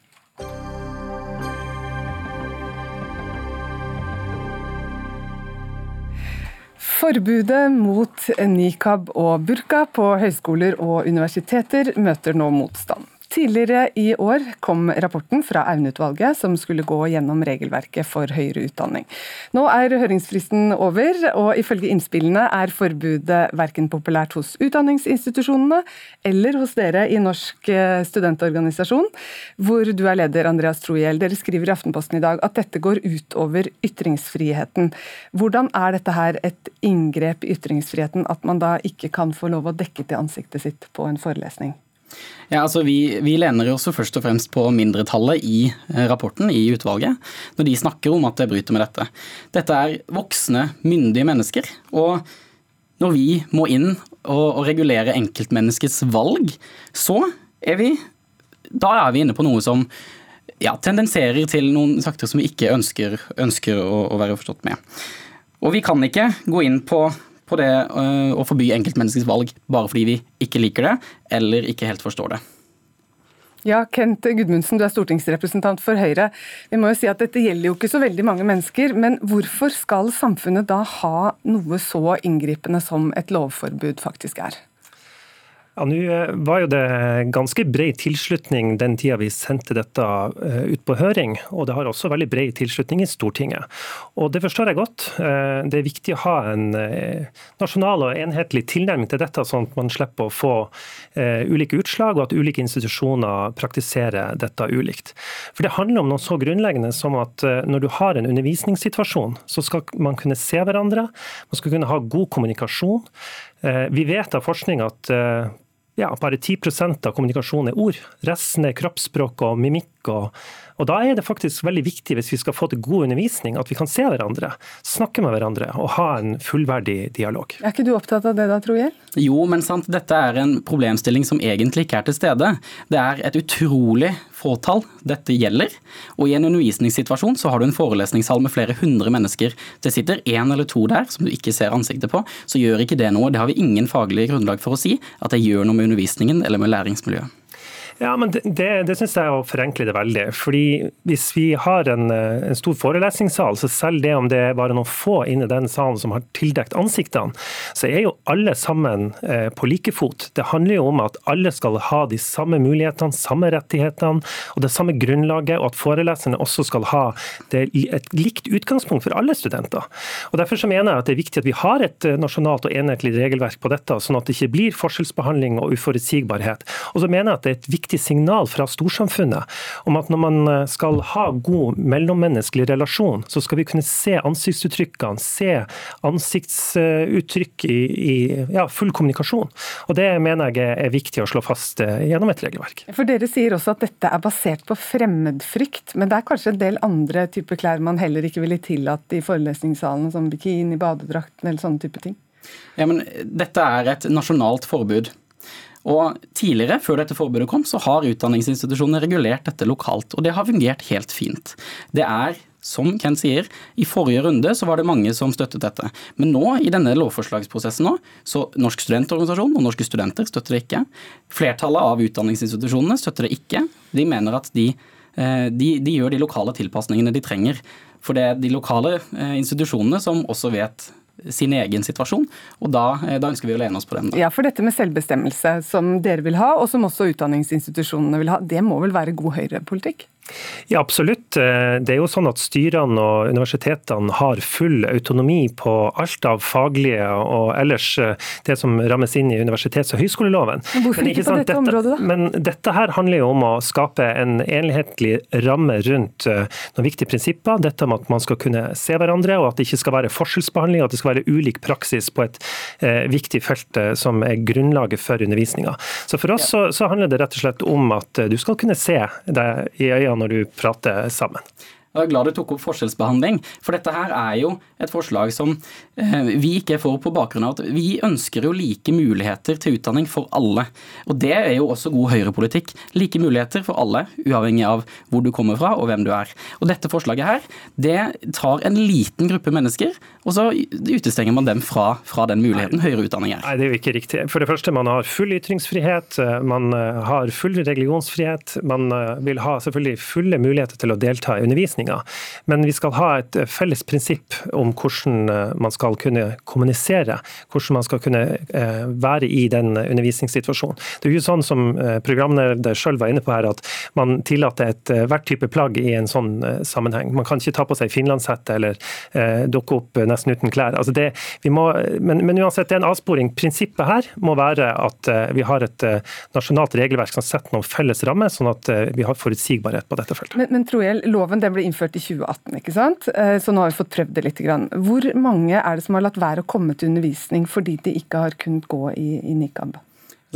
Forbudet mot nikab og burka på høyskoler og universiteter møter nå motstand. Tidligere i år kom rapporten fra Aune-utvalget som skulle gå gjennom regelverket for høyere utdanning. Nå er høringsfristen over, og ifølge innspillene er forbudet verken populært hos utdanningsinstitusjonene eller hos dere i Norsk eh, studentorganisasjon, hvor du er leder, Andreas Trohjell. Dere skriver i Aftenposten i dag at dette går utover ytringsfriheten. Hvordan er dette her et inngrep i ytringsfriheten, at man da ikke kan få lov å dekke til ansiktet sitt på en forelesning? Ja, altså vi, vi, lener oss først og fremst på mindretallet i eh, rapporten i utvalget, når de snakker om at det bryter med dette. Dette er voksne, myndige mennesker. og når vi må inn og, og regulere enkeltmenneskets valg, så er vi Da er vi inne på noe som ja, tendenserer til noen sakter som vi ikke ønsker, ønsker å, å være forstått med. Og vi kan ikke gå inn på på det øh, å forby enkeltmenneskets valg bare fordi vi ikke liker det, eller ikke helt forstår det. Ja, Kent Gudmundsen, du er stortingsrepresentant for Høyre. Vi må jo si at Dette gjelder jo ikke så veldig mange mennesker, men hvorfor skal samfunnet da ha noe så inngripende som et lovforbud faktisk er? Ja, Nå eh, var jo det ganske bred tilslutning den tida vi sendte dette eh, ut på høring, og det har også veldig bred tilslutning i Stortinget. Og Det forstår jeg godt. Eh, det er viktig å ha en nasjonal og enhetlig tilnærming til dette, sånn at man slipper å få ulike utslag, og at ulike institusjoner praktiserer dette ulikt. For Det handler om noe så grunnleggende som at når du har en undervisningssituasjon, så skal man kunne se hverandre, man skal kunne ha god kommunikasjon. Vi vet av forskning at ja, bare 10 av kommunikasjonen er ord. Resten er kroppsspråk og mimikk og og Da er det faktisk veldig viktig hvis vi skal få til god undervisning, at vi kan se hverandre, snakke med hverandre og ha en fullverdig dialog. Er ikke du opptatt av det da, Trojer? Jo, men sant, dette er en problemstilling som egentlig ikke er til stede. Det er et utrolig fåtall dette gjelder. Og i en undervisningssituasjon så har du en forelesningssal med flere hundre mennesker. Det sitter én eller to der som du ikke ser ansiktet på, så gjør ikke det noe. Det har vi ingen faglig grunnlag for å si at det gjør noe med undervisningen eller med læringsmiljøet. Ja, men Det, det, det syns jeg er å forenkle det veldig. Fordi Hvis vi har en, eh, en, stor forelesningssal, så selv det om det er bare noen få inne i den salen som har tildekt ansiktene, så er jo alle sammen eh, på like fot. Det handler jo om at alle skal ha de samme mulighetene, samme rettighetene og det samme grunnlaget, og at foreleserne også skal ha det, et likt utgangspunkt for alle studenter. Og Derfor så mener jeg at det er viktig at vi har et eh, nasjonalt og enhetlig regelverk på dette, sånn at det ikke blir forskjellsbehandling og uforutsigbarhet. Og så mener jeg at det er et viktig viktig signal fra storsamfunnet om at når man eh, skal ha god mellommenneskelig relasjon, så skal vi kunne se ansiktsuttrykkene, se ansiktsuttrykk i, i ja, full kommunikasjon. Og Det mener jeg er viktig å slå fast eh, gjennom et regelverk. For Dere sier også at dette er basert på fremmedfrykt, men det er kanskje en del andre typer klær man heller ikke ville tillatt i forelesningssalene, som bikini, badedrakten eller sånne type ting? Ja, men Dette er et nasjonalt forbud. Og Tidligere, før dette forbudet kom, så har utdanningsinstitusjonene regulert dette lokalt. Og det har fungert helt fint. Det er som Ken sier, i forrige runde så var det mange som støttet dette. Men nå, i denne lovforslagsprosessen nå, så Norsk studentorganisasjon og norske studenter støtter det ikke. Flertallet av utdanningsinstitusjonene støtter det ikke. De mener at de, eh, de, de gjør de lokale tilpasningene de trenger. For det er de lokale eh, institusjonene som også vet sin egen situasjon. Og da, eh, da ønsker vi å lene oss på den. Da. Ja, For dette med selvbestemmelse, som dere vil ha, og som også utdanningsinstitusjonene vil ha, det må vel være god høyrepolitikk? Ja, absolutt. Eh, det er jo sånn at Styrene og universitetene har full autonomi på alt av faglige og ellers eh, det som rammes inn i universitets- og høyskoleloven. Hvorfor men, ikke, på dette, dette, området, da? Men dette her handler jo om å skape en enhetlig ramme rundt eh, noen viktige prinsipper. Dette med at man skal kunne se hverandre, og at det ikke skal være forskjellsbehandling, at det skal være ulik praksis på et eh, viktig felt som er grunnlaget for undervisninga. Så for oss så, så handler det rett og slett om at du skal kunne se deg i øynene når du prater sammen. Jeg er glad du tok opp forskjellsbehandling, for dette her er jo et forslag som eh, vi ikke får på bakgrunn av at vi ønsker jo like muligheter til utdanning for alle. Og det er jo også god høyrepolitikk. Like muligheter for alle, uavhengig av hvor du kommer fra og hvem du er. Og dette forslaget her, det tar en liten gruppe mennesker og så utestenger man dem fra, fra den muligheten høyere utdanning er. Nei, det er jo ikke riktig. For det første, man har full ytringsfrihet, man har full religionsfrihet. Man vil ha selvfølgelig fulle muligheter til å delta i undervisninga. Men vi skal ha et felles prinsipp om hvordan man skal kunne kommunisere, hvordan man skal kunne være i den undervisningssituasjonen. Det er jo sånn som programleder sjøl var inne på her, at man tillater et hvert type plagg i en sånn sammenheng. Man kan ikke ta på seg finlandshette eller eh, dukke opp nesten uten klær. Altså det, må, men, men, uansett, det er en avsporing. Prinsippet her må være at eh, vi har et eh, nasjonalt regelverk som setter noen felles rammer, sånn at eh, vi har forutsigbarhet på dette feltet. Men, men Troel, loven ble innført i 2018, ikke sant? Så nå har vi fått prøvd det litt. Hvor mange er det som har latt være å komme til undervisning fordi de ikke har kunnet gå i, i nikab?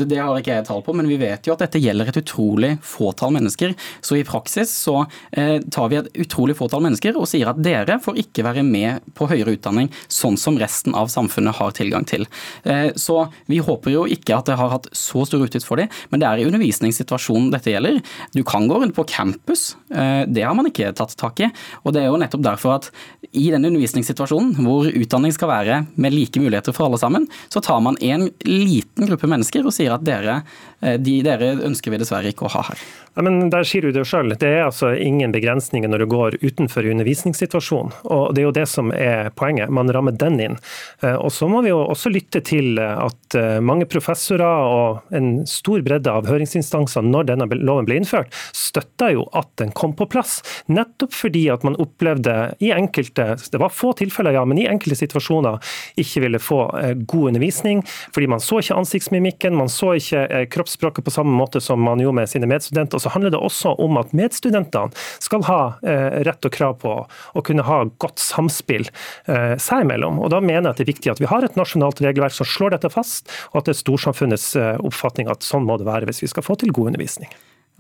Det har ikke jeg tall på, men vi vet jo at dette gjelder et utrolig fåtall mennesker. Så i praksis så eh, tar vi et utrolig fåtall mennesker og sier at dere får ikke være med på høyere utdanning sånn som resten av samfunnet har tilgang til. Eh, så vi håper jo ikke at det har hatt så stor utgift for dem, men det er i undervisningssituasjonen dette gjelder. Du kan gå rundt på campus, eh, det har man ikke tatt tak i. Og det er jo nettopp derfor at i den undervisningssituasjonen hvor utdanning skal være med like muligheter for alle sammen, så tar man en liten gruppe mennesker og sier at dere, de, dere ønsker vi dessverre ikke å ha her. Ja, men Der sier du det sjøl. Det er altså ingen begrensninger når du går utenfor undervisningssituasjonen. og Det er jo det som er poenget. Man rammer den inn. Eh, og Så må vi jo også lytte til at eh, mange professorer og en stor bredde av høringsinstanser når denne loven ble innført, støtta jo at den kom på plass. Nettopp fordi at man opplevde i enkelte, det var få tilfeller, ja, men i enkelte situasjoner ikke ville få god undervisning. Fordi man så ikke ansiktsmimikken, man så ikke eh, kroppsspråket på samme måte som man gjorde med sine medstudenter. Så handler det også om at medstudentene skal ha eh, rett og krav på å kunne ha godt samspill eh, seg imellom. Og da mener jeg at det er viktig at vi har et nasjonalt regelverk som slår dette fast, og at det er storsamfunnets oppfatning at sånn må det være hvis vi skal få til god undervisning.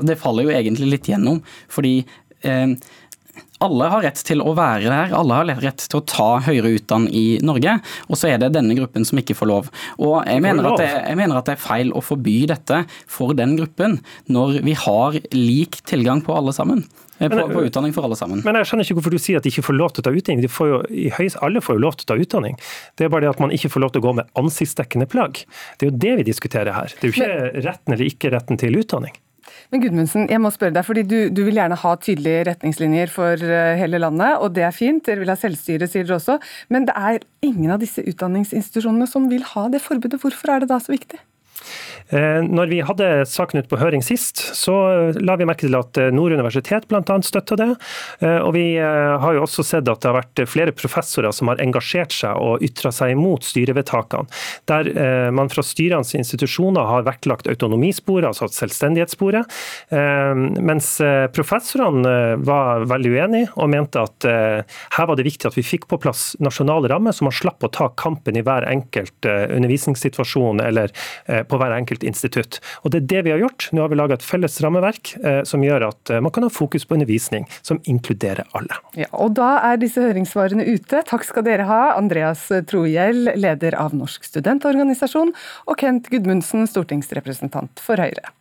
Det faller jo egentlig litt gjennom, fordi eh, alle har rett til å være der, alle har rett til å ta høyere utdanning i Norge. Og så er det denne gruppen som ikke får lov. Og jeg mener, det, jeg mener, at det, er feil å forby dette for den gruppen, når vi har lik tilgang på alle sammen. På, på, på, utdanning for alle sammen. Men jeg skjønner ikke hvorfor du sier at de ikke får lov til å ta utdanning. Får jo, høys, alle får jo lov til å ta utdanning. Det er bare det at man ikke får lov til å gå med ansiktsdekkende plagg. Det er jo det vi diskuterer her. Det er jo ikke retten eller ikke retten til utdanning. Men Gudmundsen, jeg må spørre deg, fordi du, du, vil gjerne ha tydelige retningslinjer for eh, hele landet, og det er fint. Dere vil ha selvstyre, sier dere også. Men det er ingen av disse utdanningsinstitusjonene som vil ha det forbudet. Hvorfor er det da så viktig? Eh, når vi hadde saken ut på høring sist, så la vi merke til at eh, Nord universitet bl.a. støtta det. Eh, og vi har jo også sett at det har vært flere professorer som har engasjert seg og ytra seg imot styrevedtakene. Der man fra styrenes institusjoner har vektlagt autonomisporet, altså selvstendighetssporet. Mens professorene var veldig uenige og mente at her var det viktig at vi fikk på plass nasjonale rammer, så man slapp å ta kampen i hver enkelt undervisningssituasjon eller på hver enkelt institutt. Og Det er det vi har gjort. Nå har vi laga et felles rammeverk eh, som gjør at eh, man kan ha fokus på undervisning som inkluderer alle. Ja, og Da er disse høringssvarene ute. Takk skal dere ha, Andreas Trohjell, leder av Norsk studentorganisasjon, og Kent Gudmundsen, stortingsrepresentant for Høyre.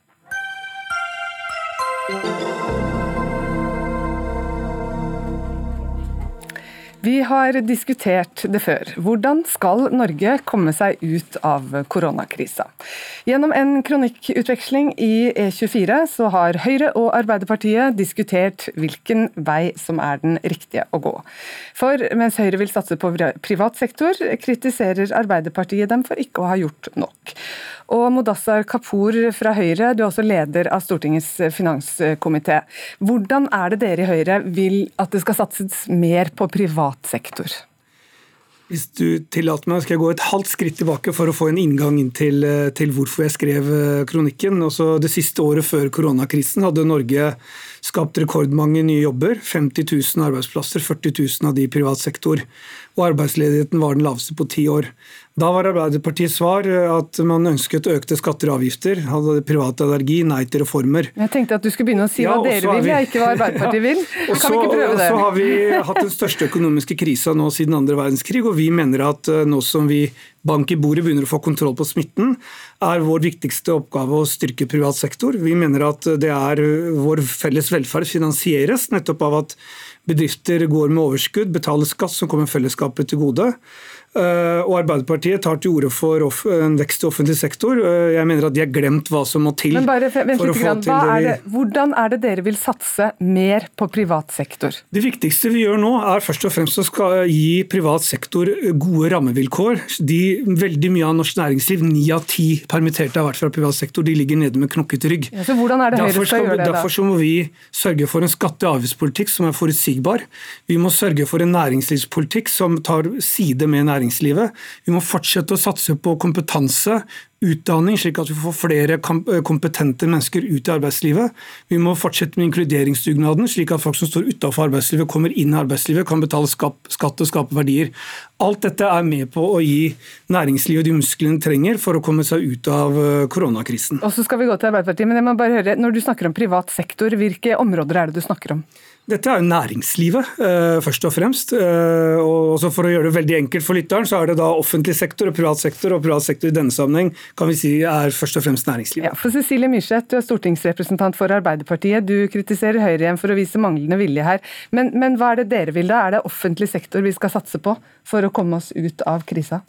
Vi har diskutert det før. Hvordan skal Norge komme seg ut av koronakrisa? Gjennom en kronikkutveksling i E24 så har Høyre og Arbeiderpartiet diskutert hvilken vei som er den riktige å gå. For mens Høyre vil satse på privat sektor, kritiserer Arbeiderpartiet dem for ikke å ha gjort nok. Og Modassar Kapur fra Høyre, du er også leder av Stortingets finanskomité. Hvordan er det dere i Høyre vil at det skal satses mer på privat sektor? Hvis du tillater meg, skal jeg gå et halvt skritt tilbake for å få en inngang til, til hvorfor jeg skrev eh, kronikken. Også det siste året før koronakrisen hadde Norge skapt rekordmange nye jobber. 50 000 arbeidsplasser, 40 000 av de i privat sektor. Og arbeidsledigheten var den laveste på ti år. Da var Arbeiderpartiets svar eh, at man ønsket økte skatter og avgifter. Hadde privat allergi, nei til reformer. Jeg tenkte at du skulle begynne å si ja, hva dere vil, vi... ikke hva Arbeiderpartiet vil. Ja. Kan vi ikke prøve det? Så har vi hatt den største økonomiske krisa nå siden andre verdenskrig, og vi mener at eh, nå som vi bank i bordet begynner å få kontroll på smitten, er vår viktigste oppgave å styrke privat sektor. Vi mener at det er vår felles velferd finansieres nettopp av at bedrifter går med overskudd, betaler skatt som kommer fellesskapet til gode. Eh, og Arbeiderpartiet tar til orde for en vekst i offentlig sektor. Eh, jeg mener at de har glemt hva som må til. Men bare vent litt grann. Er det, Hvordan er det dere vil satse mer på privat sektor? Det viktigste vi gjør nå, er først og fremst å gi privat sektor gode rammevilkår. De, veldig mye av norsk næringsliv, ni av ti permitterte har vært fra privat sektor, de ligger nede med knokket rygg. Ja, så hvordan er det Høyre skal, gjøre det da? Derfor så må vi sørge for en skatte- og avgiftspolitikk som er forutsigbar. Vi må sørge for en næringslivspolitikk som tar side med næringslivet næringslivet. Vi må fortsette å satse på kompetanse, utdanning, slik at vi får flere eh, kompetente mennesker ut i arbeidslivet. Vi må fortsette med inkluderingsdugnaden, slik at folk som står utenfor arbeidslivet, kommer inn i arbeidslivet, kan betale skatt og skape verdier. Alt dette er med på å gi næringslivet de musklene de trenger for å komme seg ut av eh, koronakrisen. Og så skal vi gå til Arbeiderpartiet, men jeg må bare høre, Når du snakker om privat sektor, hvilke områder er det du snakker om? Dette er jo næringslivet, eh, først og fremst. Og For å gjøre det veldig enkelt for lytteren, så er det da offentlig sektor og privat sektor. Og privat sektor i denne sammenheng kan vi si er først og fremst næringslivet. Ja, for Cecilie Myrseth, du er stortingsrepresentant for Arbeiderpartiet. Du kritiserer Høyre igjen for å vise manglende vilje her. Men, men hva er det dere vil da? Er det offentlig sektor vi skal satse på for å komme oss ut av krisa?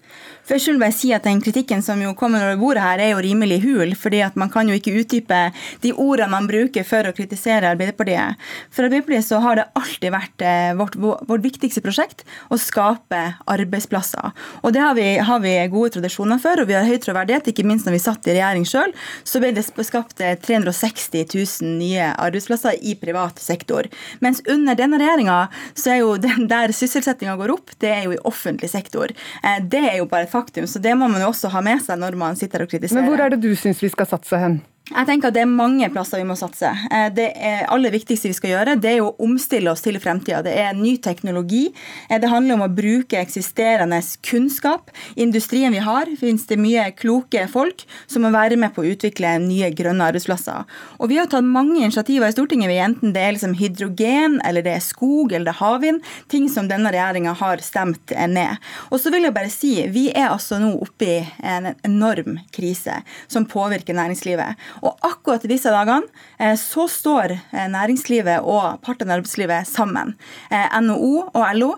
Først vil jeg si at Den kritikken som jo kommer over bordet her, er jo rimelig hul. fordi at Man kan jo ikke utdype de ordene man bruker for å kritisere Arbeiderpartiet. For Arbeiderpartiet så har det alltid vært eh, vårt, vårt viktigste prosjekt å skape arbeidsplasser. Og det har vi, har vi, gode tradisjoner for, og vi har høy troverdighet. Ikke minst når vi satt i regjering sjøl, så ble det skapt 360 000 nye arbeidsplasser i privat sektor. Mens under denne regjeringa så er jo den der sysselsettinga går opp, det er jo i offentlig sektor. Eh, det er jo bare et faktum, så det må man jo også ha med seg når man sitter og kritiserer. Men hvor er det du syns vi skal satse hen? Jeg tenker at Det er mange plasser vi må satse. Eh, det aller viktigste vi skal gjøre, det er å omstille oss til fremtida. Det er ny teknologi. Eh, det handler om å bruke eksisterende kunnskap. I industrien vi har, finnes det mye kloke folk som må være med på å utvikle nye grønne arbeidsplasser. Og Vi har tatt mange initiativer i Stortinget, enten det er liksom hydrogen, eller det er skog eller det er havvind. Ting som denne regjeringa har stemt eh, ned. Og så vil jeg bare si, Vi er altså nå oppe i en enorm krise som påvirker næringslivet. Og akkurat i disse dagene eh, så står eh, næringslivet og partene i arbeidslivet sammen, eh, NHO og LO,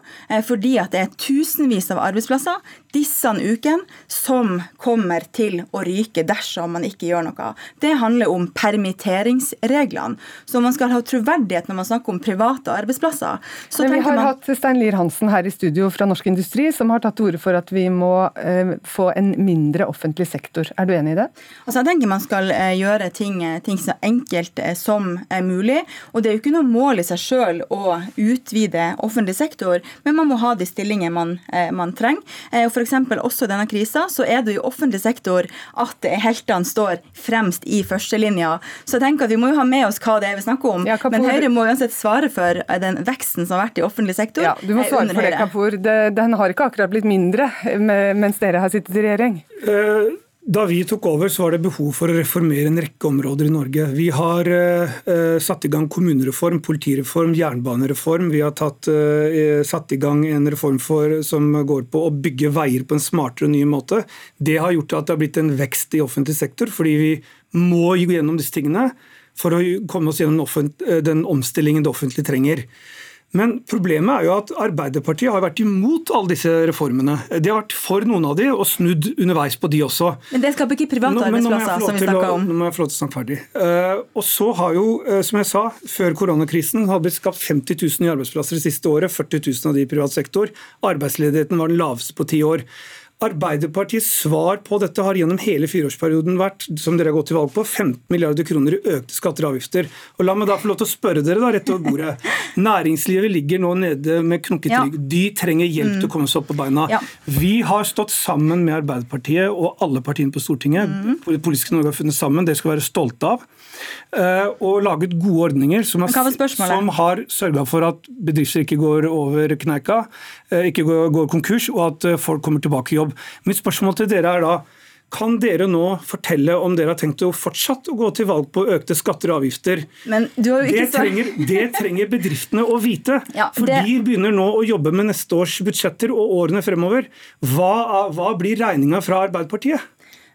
fordi at det er tusenvis av arbeidsplasser disse ukene som kommer til å ryke dersom man ikke gjør noe. Det handler om permitteringsreglene. Så man skal ha troverdighet når man snakker om private arbeidsplasser. Så vi har man... hatt Stein Lier Hansen her i studio fra Norsk Industri, som har tatt til orde for at vi må eh, få en mindre offentlig sektor. Er du enig i det? Altså, jeg tenker man skal eh, gjøre ting, ting, så enkelt eh, som mulig. Og det er jo ikke noe mål i seg sjøl å utvide offentlig sektor, men man må ha de stillinger man, man trenger. For f.eks. også i denne krisa, så er det jo i offentlig sektor at heltene står fremst i førstelinja. Så jeg tenker at vi må jo ha med oss hva det er vi snakker om. Ja, Men Høyre må uansett svare for den veksten som har vært i offentlig sektor. Ja, du må svare for det, Kapur. Den har ikke akkurat blitt mindre mens dere har sittet i regjering? Uh, da vi tok over, så var det behov for å reformere en rekke områder i Norge. Vi har uh, satt i gang kommunereform, politireform, jernbanereform. Vi har tatt, uh, satt i gang en reform for, som går på å bygge veier på en smartere og ny måte. Det har gjort at det har blitt en vekst i offentlig sektor, fordi vi må gå gjennom disse tingene for å komme oss gjennom den omstillingen det offentlige trenger. Men problemet er jo at Arbeiderpartiet har vært imot alle disse reformene. De har vært for noen av de og snudd underveis på de også. Men det skaper ikke private arbeidsplasser, som vi snakka om. Nå må jeg få lov til å snakke ferdig. Uh, og så har jo, uh, som jeg sa, før koronakrisen har blitt skapt 50 000 nye arbeidsplasser det siste året. 40 000 av de i privat sektor. Arbeidsledigheten var den laveste på ti år. Arbeiderpartiets svar på dette har gjennom hele fireårsperioden vært som dere har gått til valg på, 15 milliarder kroner i økte skatter og avgifter. Og La meg da få lov til å spørre dere da, rett over bordet. Næringslivet ligger nå nede med knokket rygg. Ja. De trenger hjelp mm. til å komme seg opp på beina. Ja. Vi har stått sammen med Arbeiderpartiet og alle partiene på Stortinget. Mm. Politiske Norge har funnet sammen, det skal vi være stolte av. Eh, og laget gode ordninger som har, som har sørga for at bedrifter ikke går over kneika, eh, ikke går, går konkurs, og at eh, folk kommer tilbake i jobb. Mitt spørsmål til dere er da kan dere nå fortelle om dere har tenkt å fortsatt å gå til valg på økte skatter og avgifter? Det trenger, det, trenger, bedriftene å vite. Ja, for det... de begynner nå å jobbe med neste års budsjetter og årene fremover. Hva, hva blir regninga fra Arbeiderpartiet?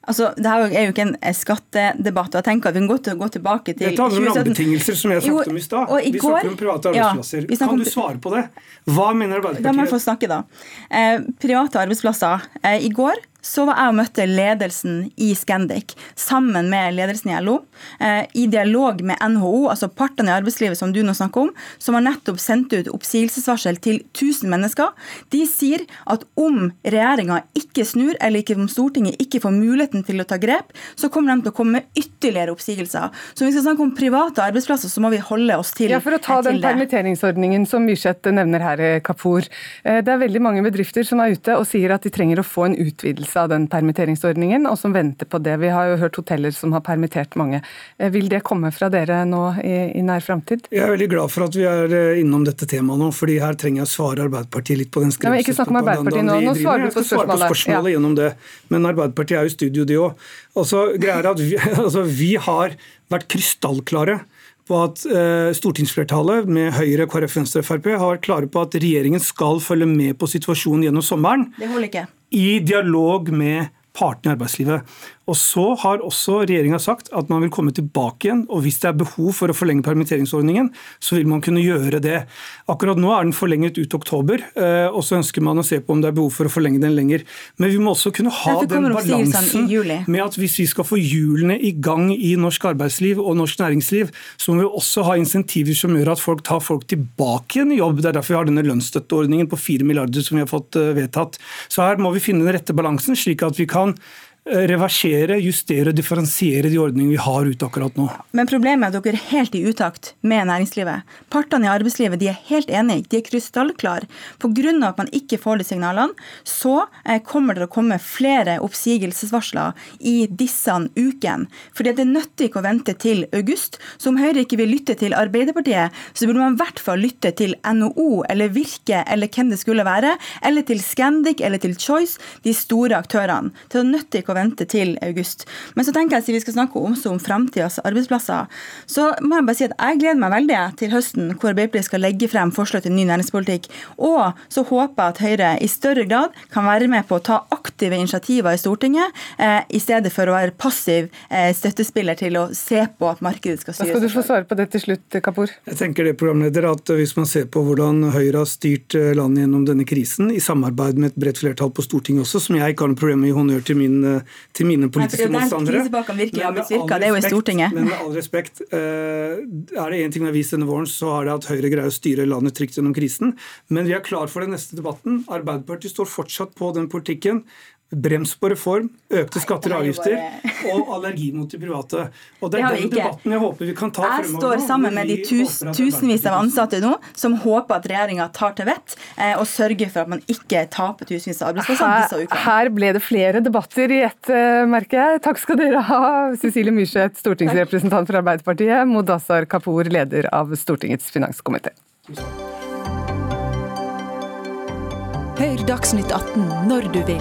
Altså, det her er jo ikke en skattedebatt. og jeg tenker at Vi kan godt gå tilbake til Dette handler om rammebetingelser, som jeg snakket om i stad. Vi går, snakker om private arbeidsplasser. Ja, kan du svare på det? Hva mener Arbeiderpartiet? Da må jeg få snakke, da. Eh, private arbeidsplasser. Eh, I går så var jeg og møtte ledelsen i Scandic sammen med ledelsen i LO. Eh, I dialog med NHO, altså partene i arbeidslivet som du nå snakker om, som har nettopp sendt ut oppsigelsesvarsel til 1000 mennesker. De sier at om regjeringa ikke snur, eller ikke om Stortinget ikke får muligheten til å ta grep, så kommer de til å komme med ytterligere oppsigelser. Så om vi skal snakke om private arbeidsplasser, så må vi holde oss til, det. ja, for å ta den permitteringsordningen som Myrseth nevner her, Kapur. Eh, det er veldig mange bedrifter som er ute og sier at de trenger å få en utvidelse av den permitteringsordningen, og som venter på det. Vi har jo hørt hoteller som har permittert mange. Eh, vil det komme fra dere nå i, i nær framtid? Jeg er veldig glad for at vi er eh, innom dette temaet nå, fordi her trenger jeg å svare Arbeiderpartiet litt på den skremselspropagandaen Ikke snakk om Arbeiderpartiet nå, nå svarer du på spørsmålet. Jeg skal svare på spørsmålet ja. gjennom det, men Arbeiderpartiet er jo i studio, de òg. Vi, altså, vi har vært krystallklare på at uh, stortingsflertallet med Høyre, KrF, Venstre og Frp har vært klare på at regjeringen skal følge med på situasjonen gjennom sommeren. Det holder ikke i dialog med partene i arbeidslivet. Og Så har også regjeringa sagt at man vil komme tilbake igjen. og Hvis det er behov for å forlenge permitteringsordningen, så vil man kunne gjøre det. Akkurat nå er den forlenget ut oktober, eh, og så ønsker man å se på om det er behov for å forlenge den lenger. Men vi må også kunne ha den balansen med at hvis vi skal få hjulene i gang i norsk arbeidsliv og norsk næringsliv, så må vi også ha insentiver som gjør at folk tar folk tilbake igjen i jobb. Det er derfor vi har denne lønnsstøtteordningen på 4 milliarder som vi har fått eh, vedtatt. Så her må vi finne den rette balansen, slik at vi kan reversere, justere og differensiere de ordningene vi har ute akkurat nå. Men problemet er at dere er helt i utakt med næringslivet. Partene i arbeidslivet de er helt enige, de er krystallklare. Pga. at man ikke får de signalene, så eh, kommer det å komme flere oppsigelsesvarsler i disse ukene. Fordi det nytter ikke å vente til august. Så om Høyre ikke vil lytte til Arbeiderpartiet, så burde man i hvert fall lytte til NHO eller Virke eller hvem det skulle være, eller til Scandic eller til Choice, de store aktørene. Det nytter ikke å vente til august. Men så tenker jeg at vi skal snakke også om framtidas arbeidsplasser. Så må jeg bare si at jeg gleder meg veldig til høsten, hvor Arbeiderpartiet skal legge frem forslag til ny næringspolitikk. Og så håper jeg at Høyre i større grad kan være med på å ta aktive initiativer i Stortinget, eh, i stedet for å være passiv eh, støttespiller til å se på at markedet skal styres. Da skal du få svare på det til slutt, Kapur. Jeg tenker det, programleder, at Hvis man ser på hvordan Høyre har styrt eh, landet gjennom denne krisen, i samarbeid med et bredt flertall på Stortinget også, som jeg ikke har noe problem med å gi honnør til min eh, til mine politiske motstandere. Det er jo i Stortinget. Men med all respekt, eh, er det én ting vi har vist denne våren, så er det at Høyre greier å styre landet trygt gjennom krisen. Men vi er klar for den neste debatten. Arbeiderpartiet står fortsatt på den politikken brems på reform, økte skatter og avgifter og allergi mot de private. Og Det er den debatten jeg håper vi kan ta jeg fremover. Jeg står sammen med de tus, tusenvis av ansatte nå som håper at regjeringa tar til vett eh, og sørger for at man ikke taper tusenvis av arbeidsplasser disse Her ble det flere debatter i ett, uh, merker jeg. Takk skal dere ha, Cecilie Myrseth, stortingsrepresentant for Arbeiderpartiet, Modassar Kapur, leder av Stortingets finanskomité. Hør Dagsnytt 18 når du vil.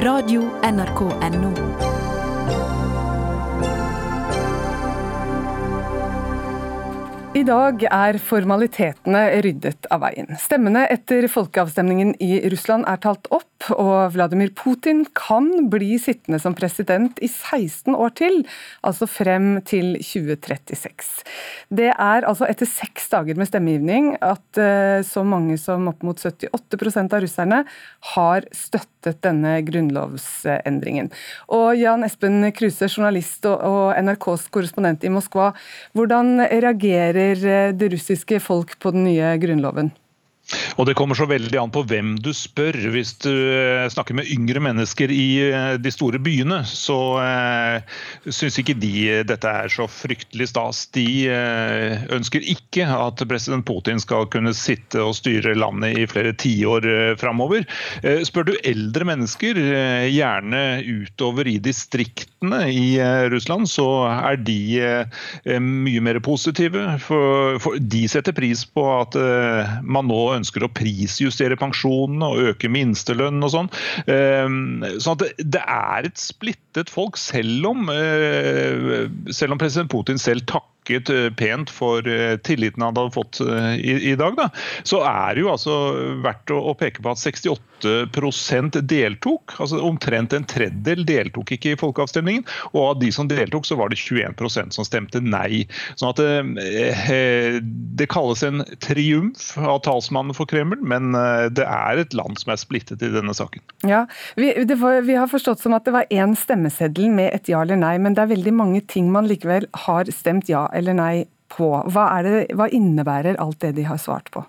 Radio NRK Radio.nrk.no. I dag er formalitetene ryddet av veien. Stemmene etter folkeavstemningen i Russland er talt opp, og Vladimir Putin kan bli sittende som president i 16 år til, altså frem til 2036. Det er altså etter seks dager med stemmegivning at eh, så mange som opp mot 78% av russerne har støttet denne grunnlovsendringen. Og Jan Espen Kruse, journalist og NRKs korrespondent i Moskva, hvordan reagerer eh, det russiske folk på den nye grunnloven? Og Det kommer så veldig an på hvem du spør. Hvis du eh, snakker med yngre mennesker i eh, de store byene, så eh, syns ikke de dette er så fryktelig stas. De eh, ønsker ikke at president Putin skal kunne sitte og styre landet i flere tiår eh, framover. Eh, spør du eldre mennesker, eh, gjerne utover i distriktene i Russland, så er de mye mer positive. For, for de setter pris på at man nå ønsker å prisjustere pensjonene og øke minstelønn og sånn. Så sånn det er et splittet folk, selv om, eh, selv om president Putin selv takker takket pent for tilliten han hadde fått i, i dag, da, så er det jo altså verdt å, å peke på at 68 deltok. altså Omtrent en tredjedel deltok ikke i folkeavstemningen. Og av de som deltok, så var det 21% som stemte nei. Sånn at det, det kalles en triumf av talsmannen for Kreml, men det er et land som er splittet i denne saken. Ja, vi, var, vi har forstått som at det var én stemmeseddel med et ja eller nei, men det er veldig mange ting man likevel har stemt ja eller nei på. Hva, det, hva innebærer alt det de har svart på?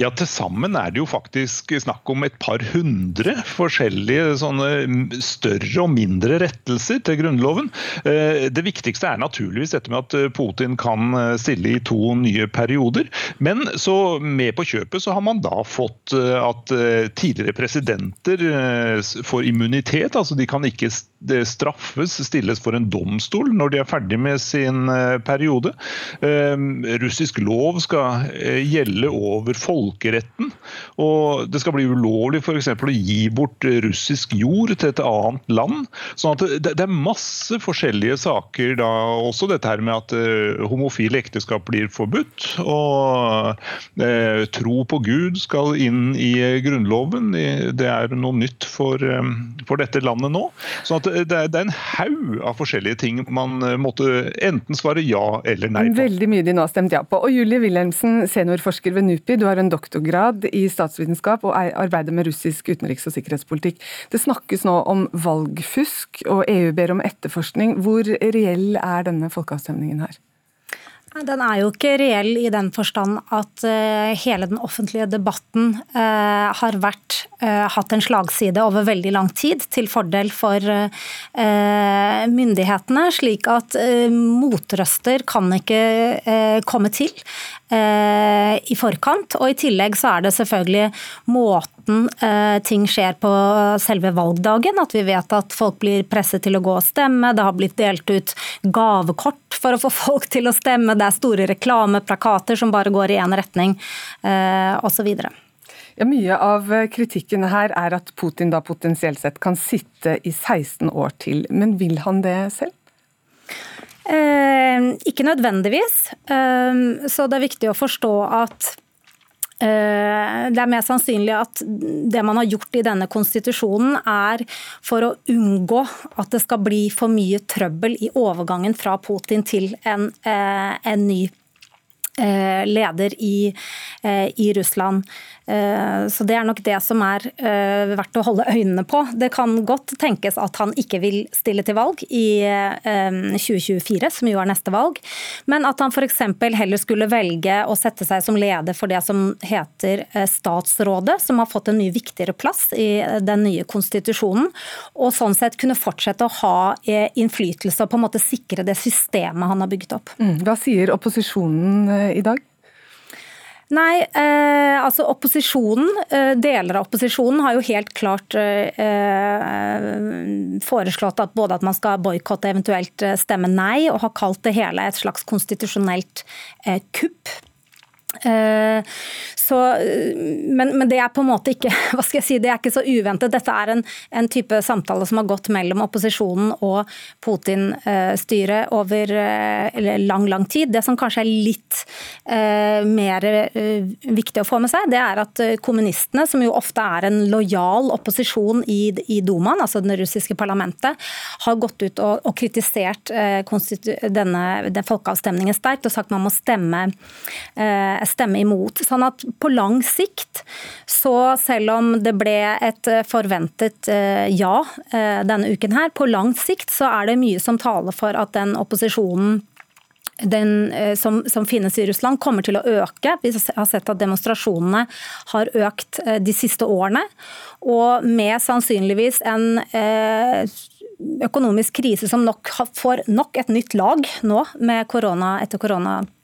Ja, Til sammen er det jo faktisk snakk om et par hundre forskjellige sånne større og mindre rettelser til Grunnloven. Eh, det viktigste er naturligvis dette med at eh, Putin kan eh, stille i to nye perioder. Men så med på kjøpet så har man da fått at tidligere presidenter får immunitet. altså De kan ikke straffes, stilles for en domstol når de er ferdig med sin periode. Russisk lov skal gjelde over folkeretten. Og det skal bli ulovlig f.eks. å gi bort russisk jord til et annet land. sånn at det, det, er masse forskjellige saker da. Også dette her med at uh, homofile ekteskap blir forbudt. Og tro på Gud skal inn i Grunnloven. Det er noe nytt for, for dette landet nå. sånn at det, det er en haug av forskjellige ting man måtte enten svare ja eller nei på. Veldig mye de nå har stemt ja på. Og Julie Wilhelmsen, seniorforsker ved NUPI, du har en doktorgrad i statsvitenskap og arbeider med russisk utenriks- og sikkerhetspolitikk. Det snakkes nå om valgfusk, og EU ber om etterforskning. Hvor reell er denne folkeavstemningen her? Den er jo ikke reell i den forstand at uh, hele den offentlige debatten uh, har vært, uh, hatt en slagside over veldig lang tid til fordel for myndighetene, slik at motrøster kan ikke komme til i forkant. Og i tillegg så er det selvfølgelig måten ting skjer på selve valgdagen. At vi vet at folk blir presset til å gå og stemme. Det har blitt delt ut gavekort for å få folk til å stemme. Det er store reklameplakater som bare går i én retning, eh, osv. Ja, mye av kritikken her er at Putin da potensielt sett kan sitte i 16 år til. Men vil han det selv? Eh, ikke nødvendigvis. Eh, så det er viktig å forstå at eh, det er mer sannsynlig at det man har gjort i denne konstitusjonen, er for å unngå at det skal bli for mye trøbbel i overgangen fra Putin til en, en ny eh, leder i, i Russland. Eh, så Det er nok det som er eh, verdt å holde øynene på. Det kan godt tenkes at han ikke vil stille til valg i 2024, eh, som jo er neste valg, men at han f.eks. heller skulle velge å sette seg som leder for det som heter Statsrådet, som har fått en mye viktigere plass i den nye konstitusjonen, og sånn sett kunne fortsette å ha innflytelse og på en måte sikre det systemet han har bygget opp. Mm. Hva sier opposisjonen i dag? Nei, eh, altså opposisjonen, eh, deler av opposisjonen har jo helt klart eh, eh foreslått at både at man skal boikotte, eventuelt eh, stemme nei, og har kalt det hele et slags konstitusjonelt eh, kupp. Eh, så, men, men, det er på en måte ikke hva skal jeg si, det er ikke så uventet. Dette er en, en type samtale som har gått mellom opposisjonen og Putin-styret over eh, lang lang tid. Det som kanskje er litt uh, mer uh, viktig å få med seg, det er at kommunistene, som jo ofte er en lojal opposisjon i, i Dumaen, altså det russiske parlamentet, har gått ut og, og kritisert uh, denne, den folkeavstemningen sterkt og sagt man må stemme eh, stemme imot. Sånn at på lang sikt, så selv om det ble et forventet eh, ja eh, denne uken her, på lang sikt så er det mye som taler for at den opposisjonen den, eh, som, som, finnes i Russland, kommer til å øke. Vi har sett at demonstrasjonene har økt de siste årene. Og med sannsynligvis en økonomisk krise som nok får nok et nytt lag nå korona etter korona Eh,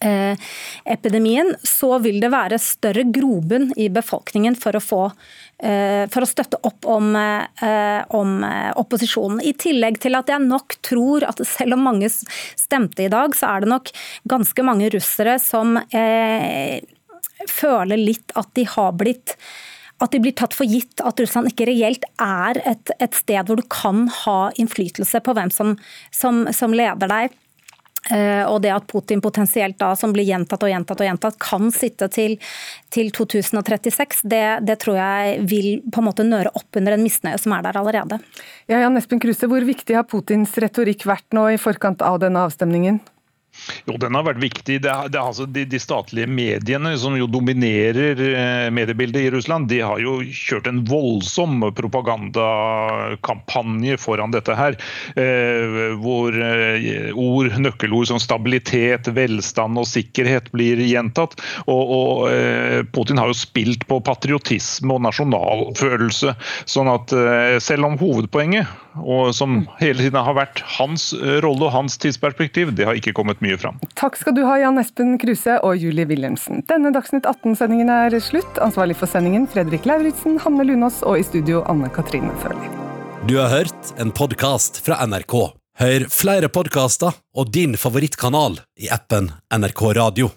epidemien, så vil det være større grobunn i befolkningen for å, få, eh, for å støtte opp om, eh, om, opposisjonen. I tillegg til at jeg nok tror at selv om mange stemte i dag, så er det nok ganske mange russere som eh, føler litt at de har blitt at de blir tatt for gitt at Russland ikke reelt er et, et sted hvor du kan ha innflytelse på hvem som, som, som leder deg. Eh, og det at Putin potensielt da, som blir gjentatt og gjentatt og gjentatt, kan sitte til, til 2036, det, det, tror jeg vil på en måte nøre opp under en misnøye som er der allerede. Ja, Jan Espen Kruse, Hvor viktig har Putins retorikk vært nå i forkant av denne avstemningen? Jo, den har vært viktig. Det er, det er altså de, de, statlige mediene som jo dominerer eh, mediebildet i Russland, de har jo kjørt en voldsom propagandakampanje foran dette her. Eh, hvor eh, ord, nøkkelord som stabilitet, velstand og sikkerhet blir gjentatt. Og, og eh, Putin har jo spilt på patriotisme og nasjonalfølelse. sånn at eh, selv om hovedpoenget, og som hele tiden har vært hans eh, rolle og hans tidsperspektiv, det har ikke kommet mye fram. Takk skal du ha, Jan Espen Kruse og Julie Wilhelmsen. Denne Dagsnytt 18-sendingen er slutt. Ansvarlig for sendingen Fredrik Lauritzen, Hanne Lunås og i studio Anne Katrine Førli. Du har hørt en podkast fra NRK. Hør flere podkaster og din favorittkanal i appen NRK Radio.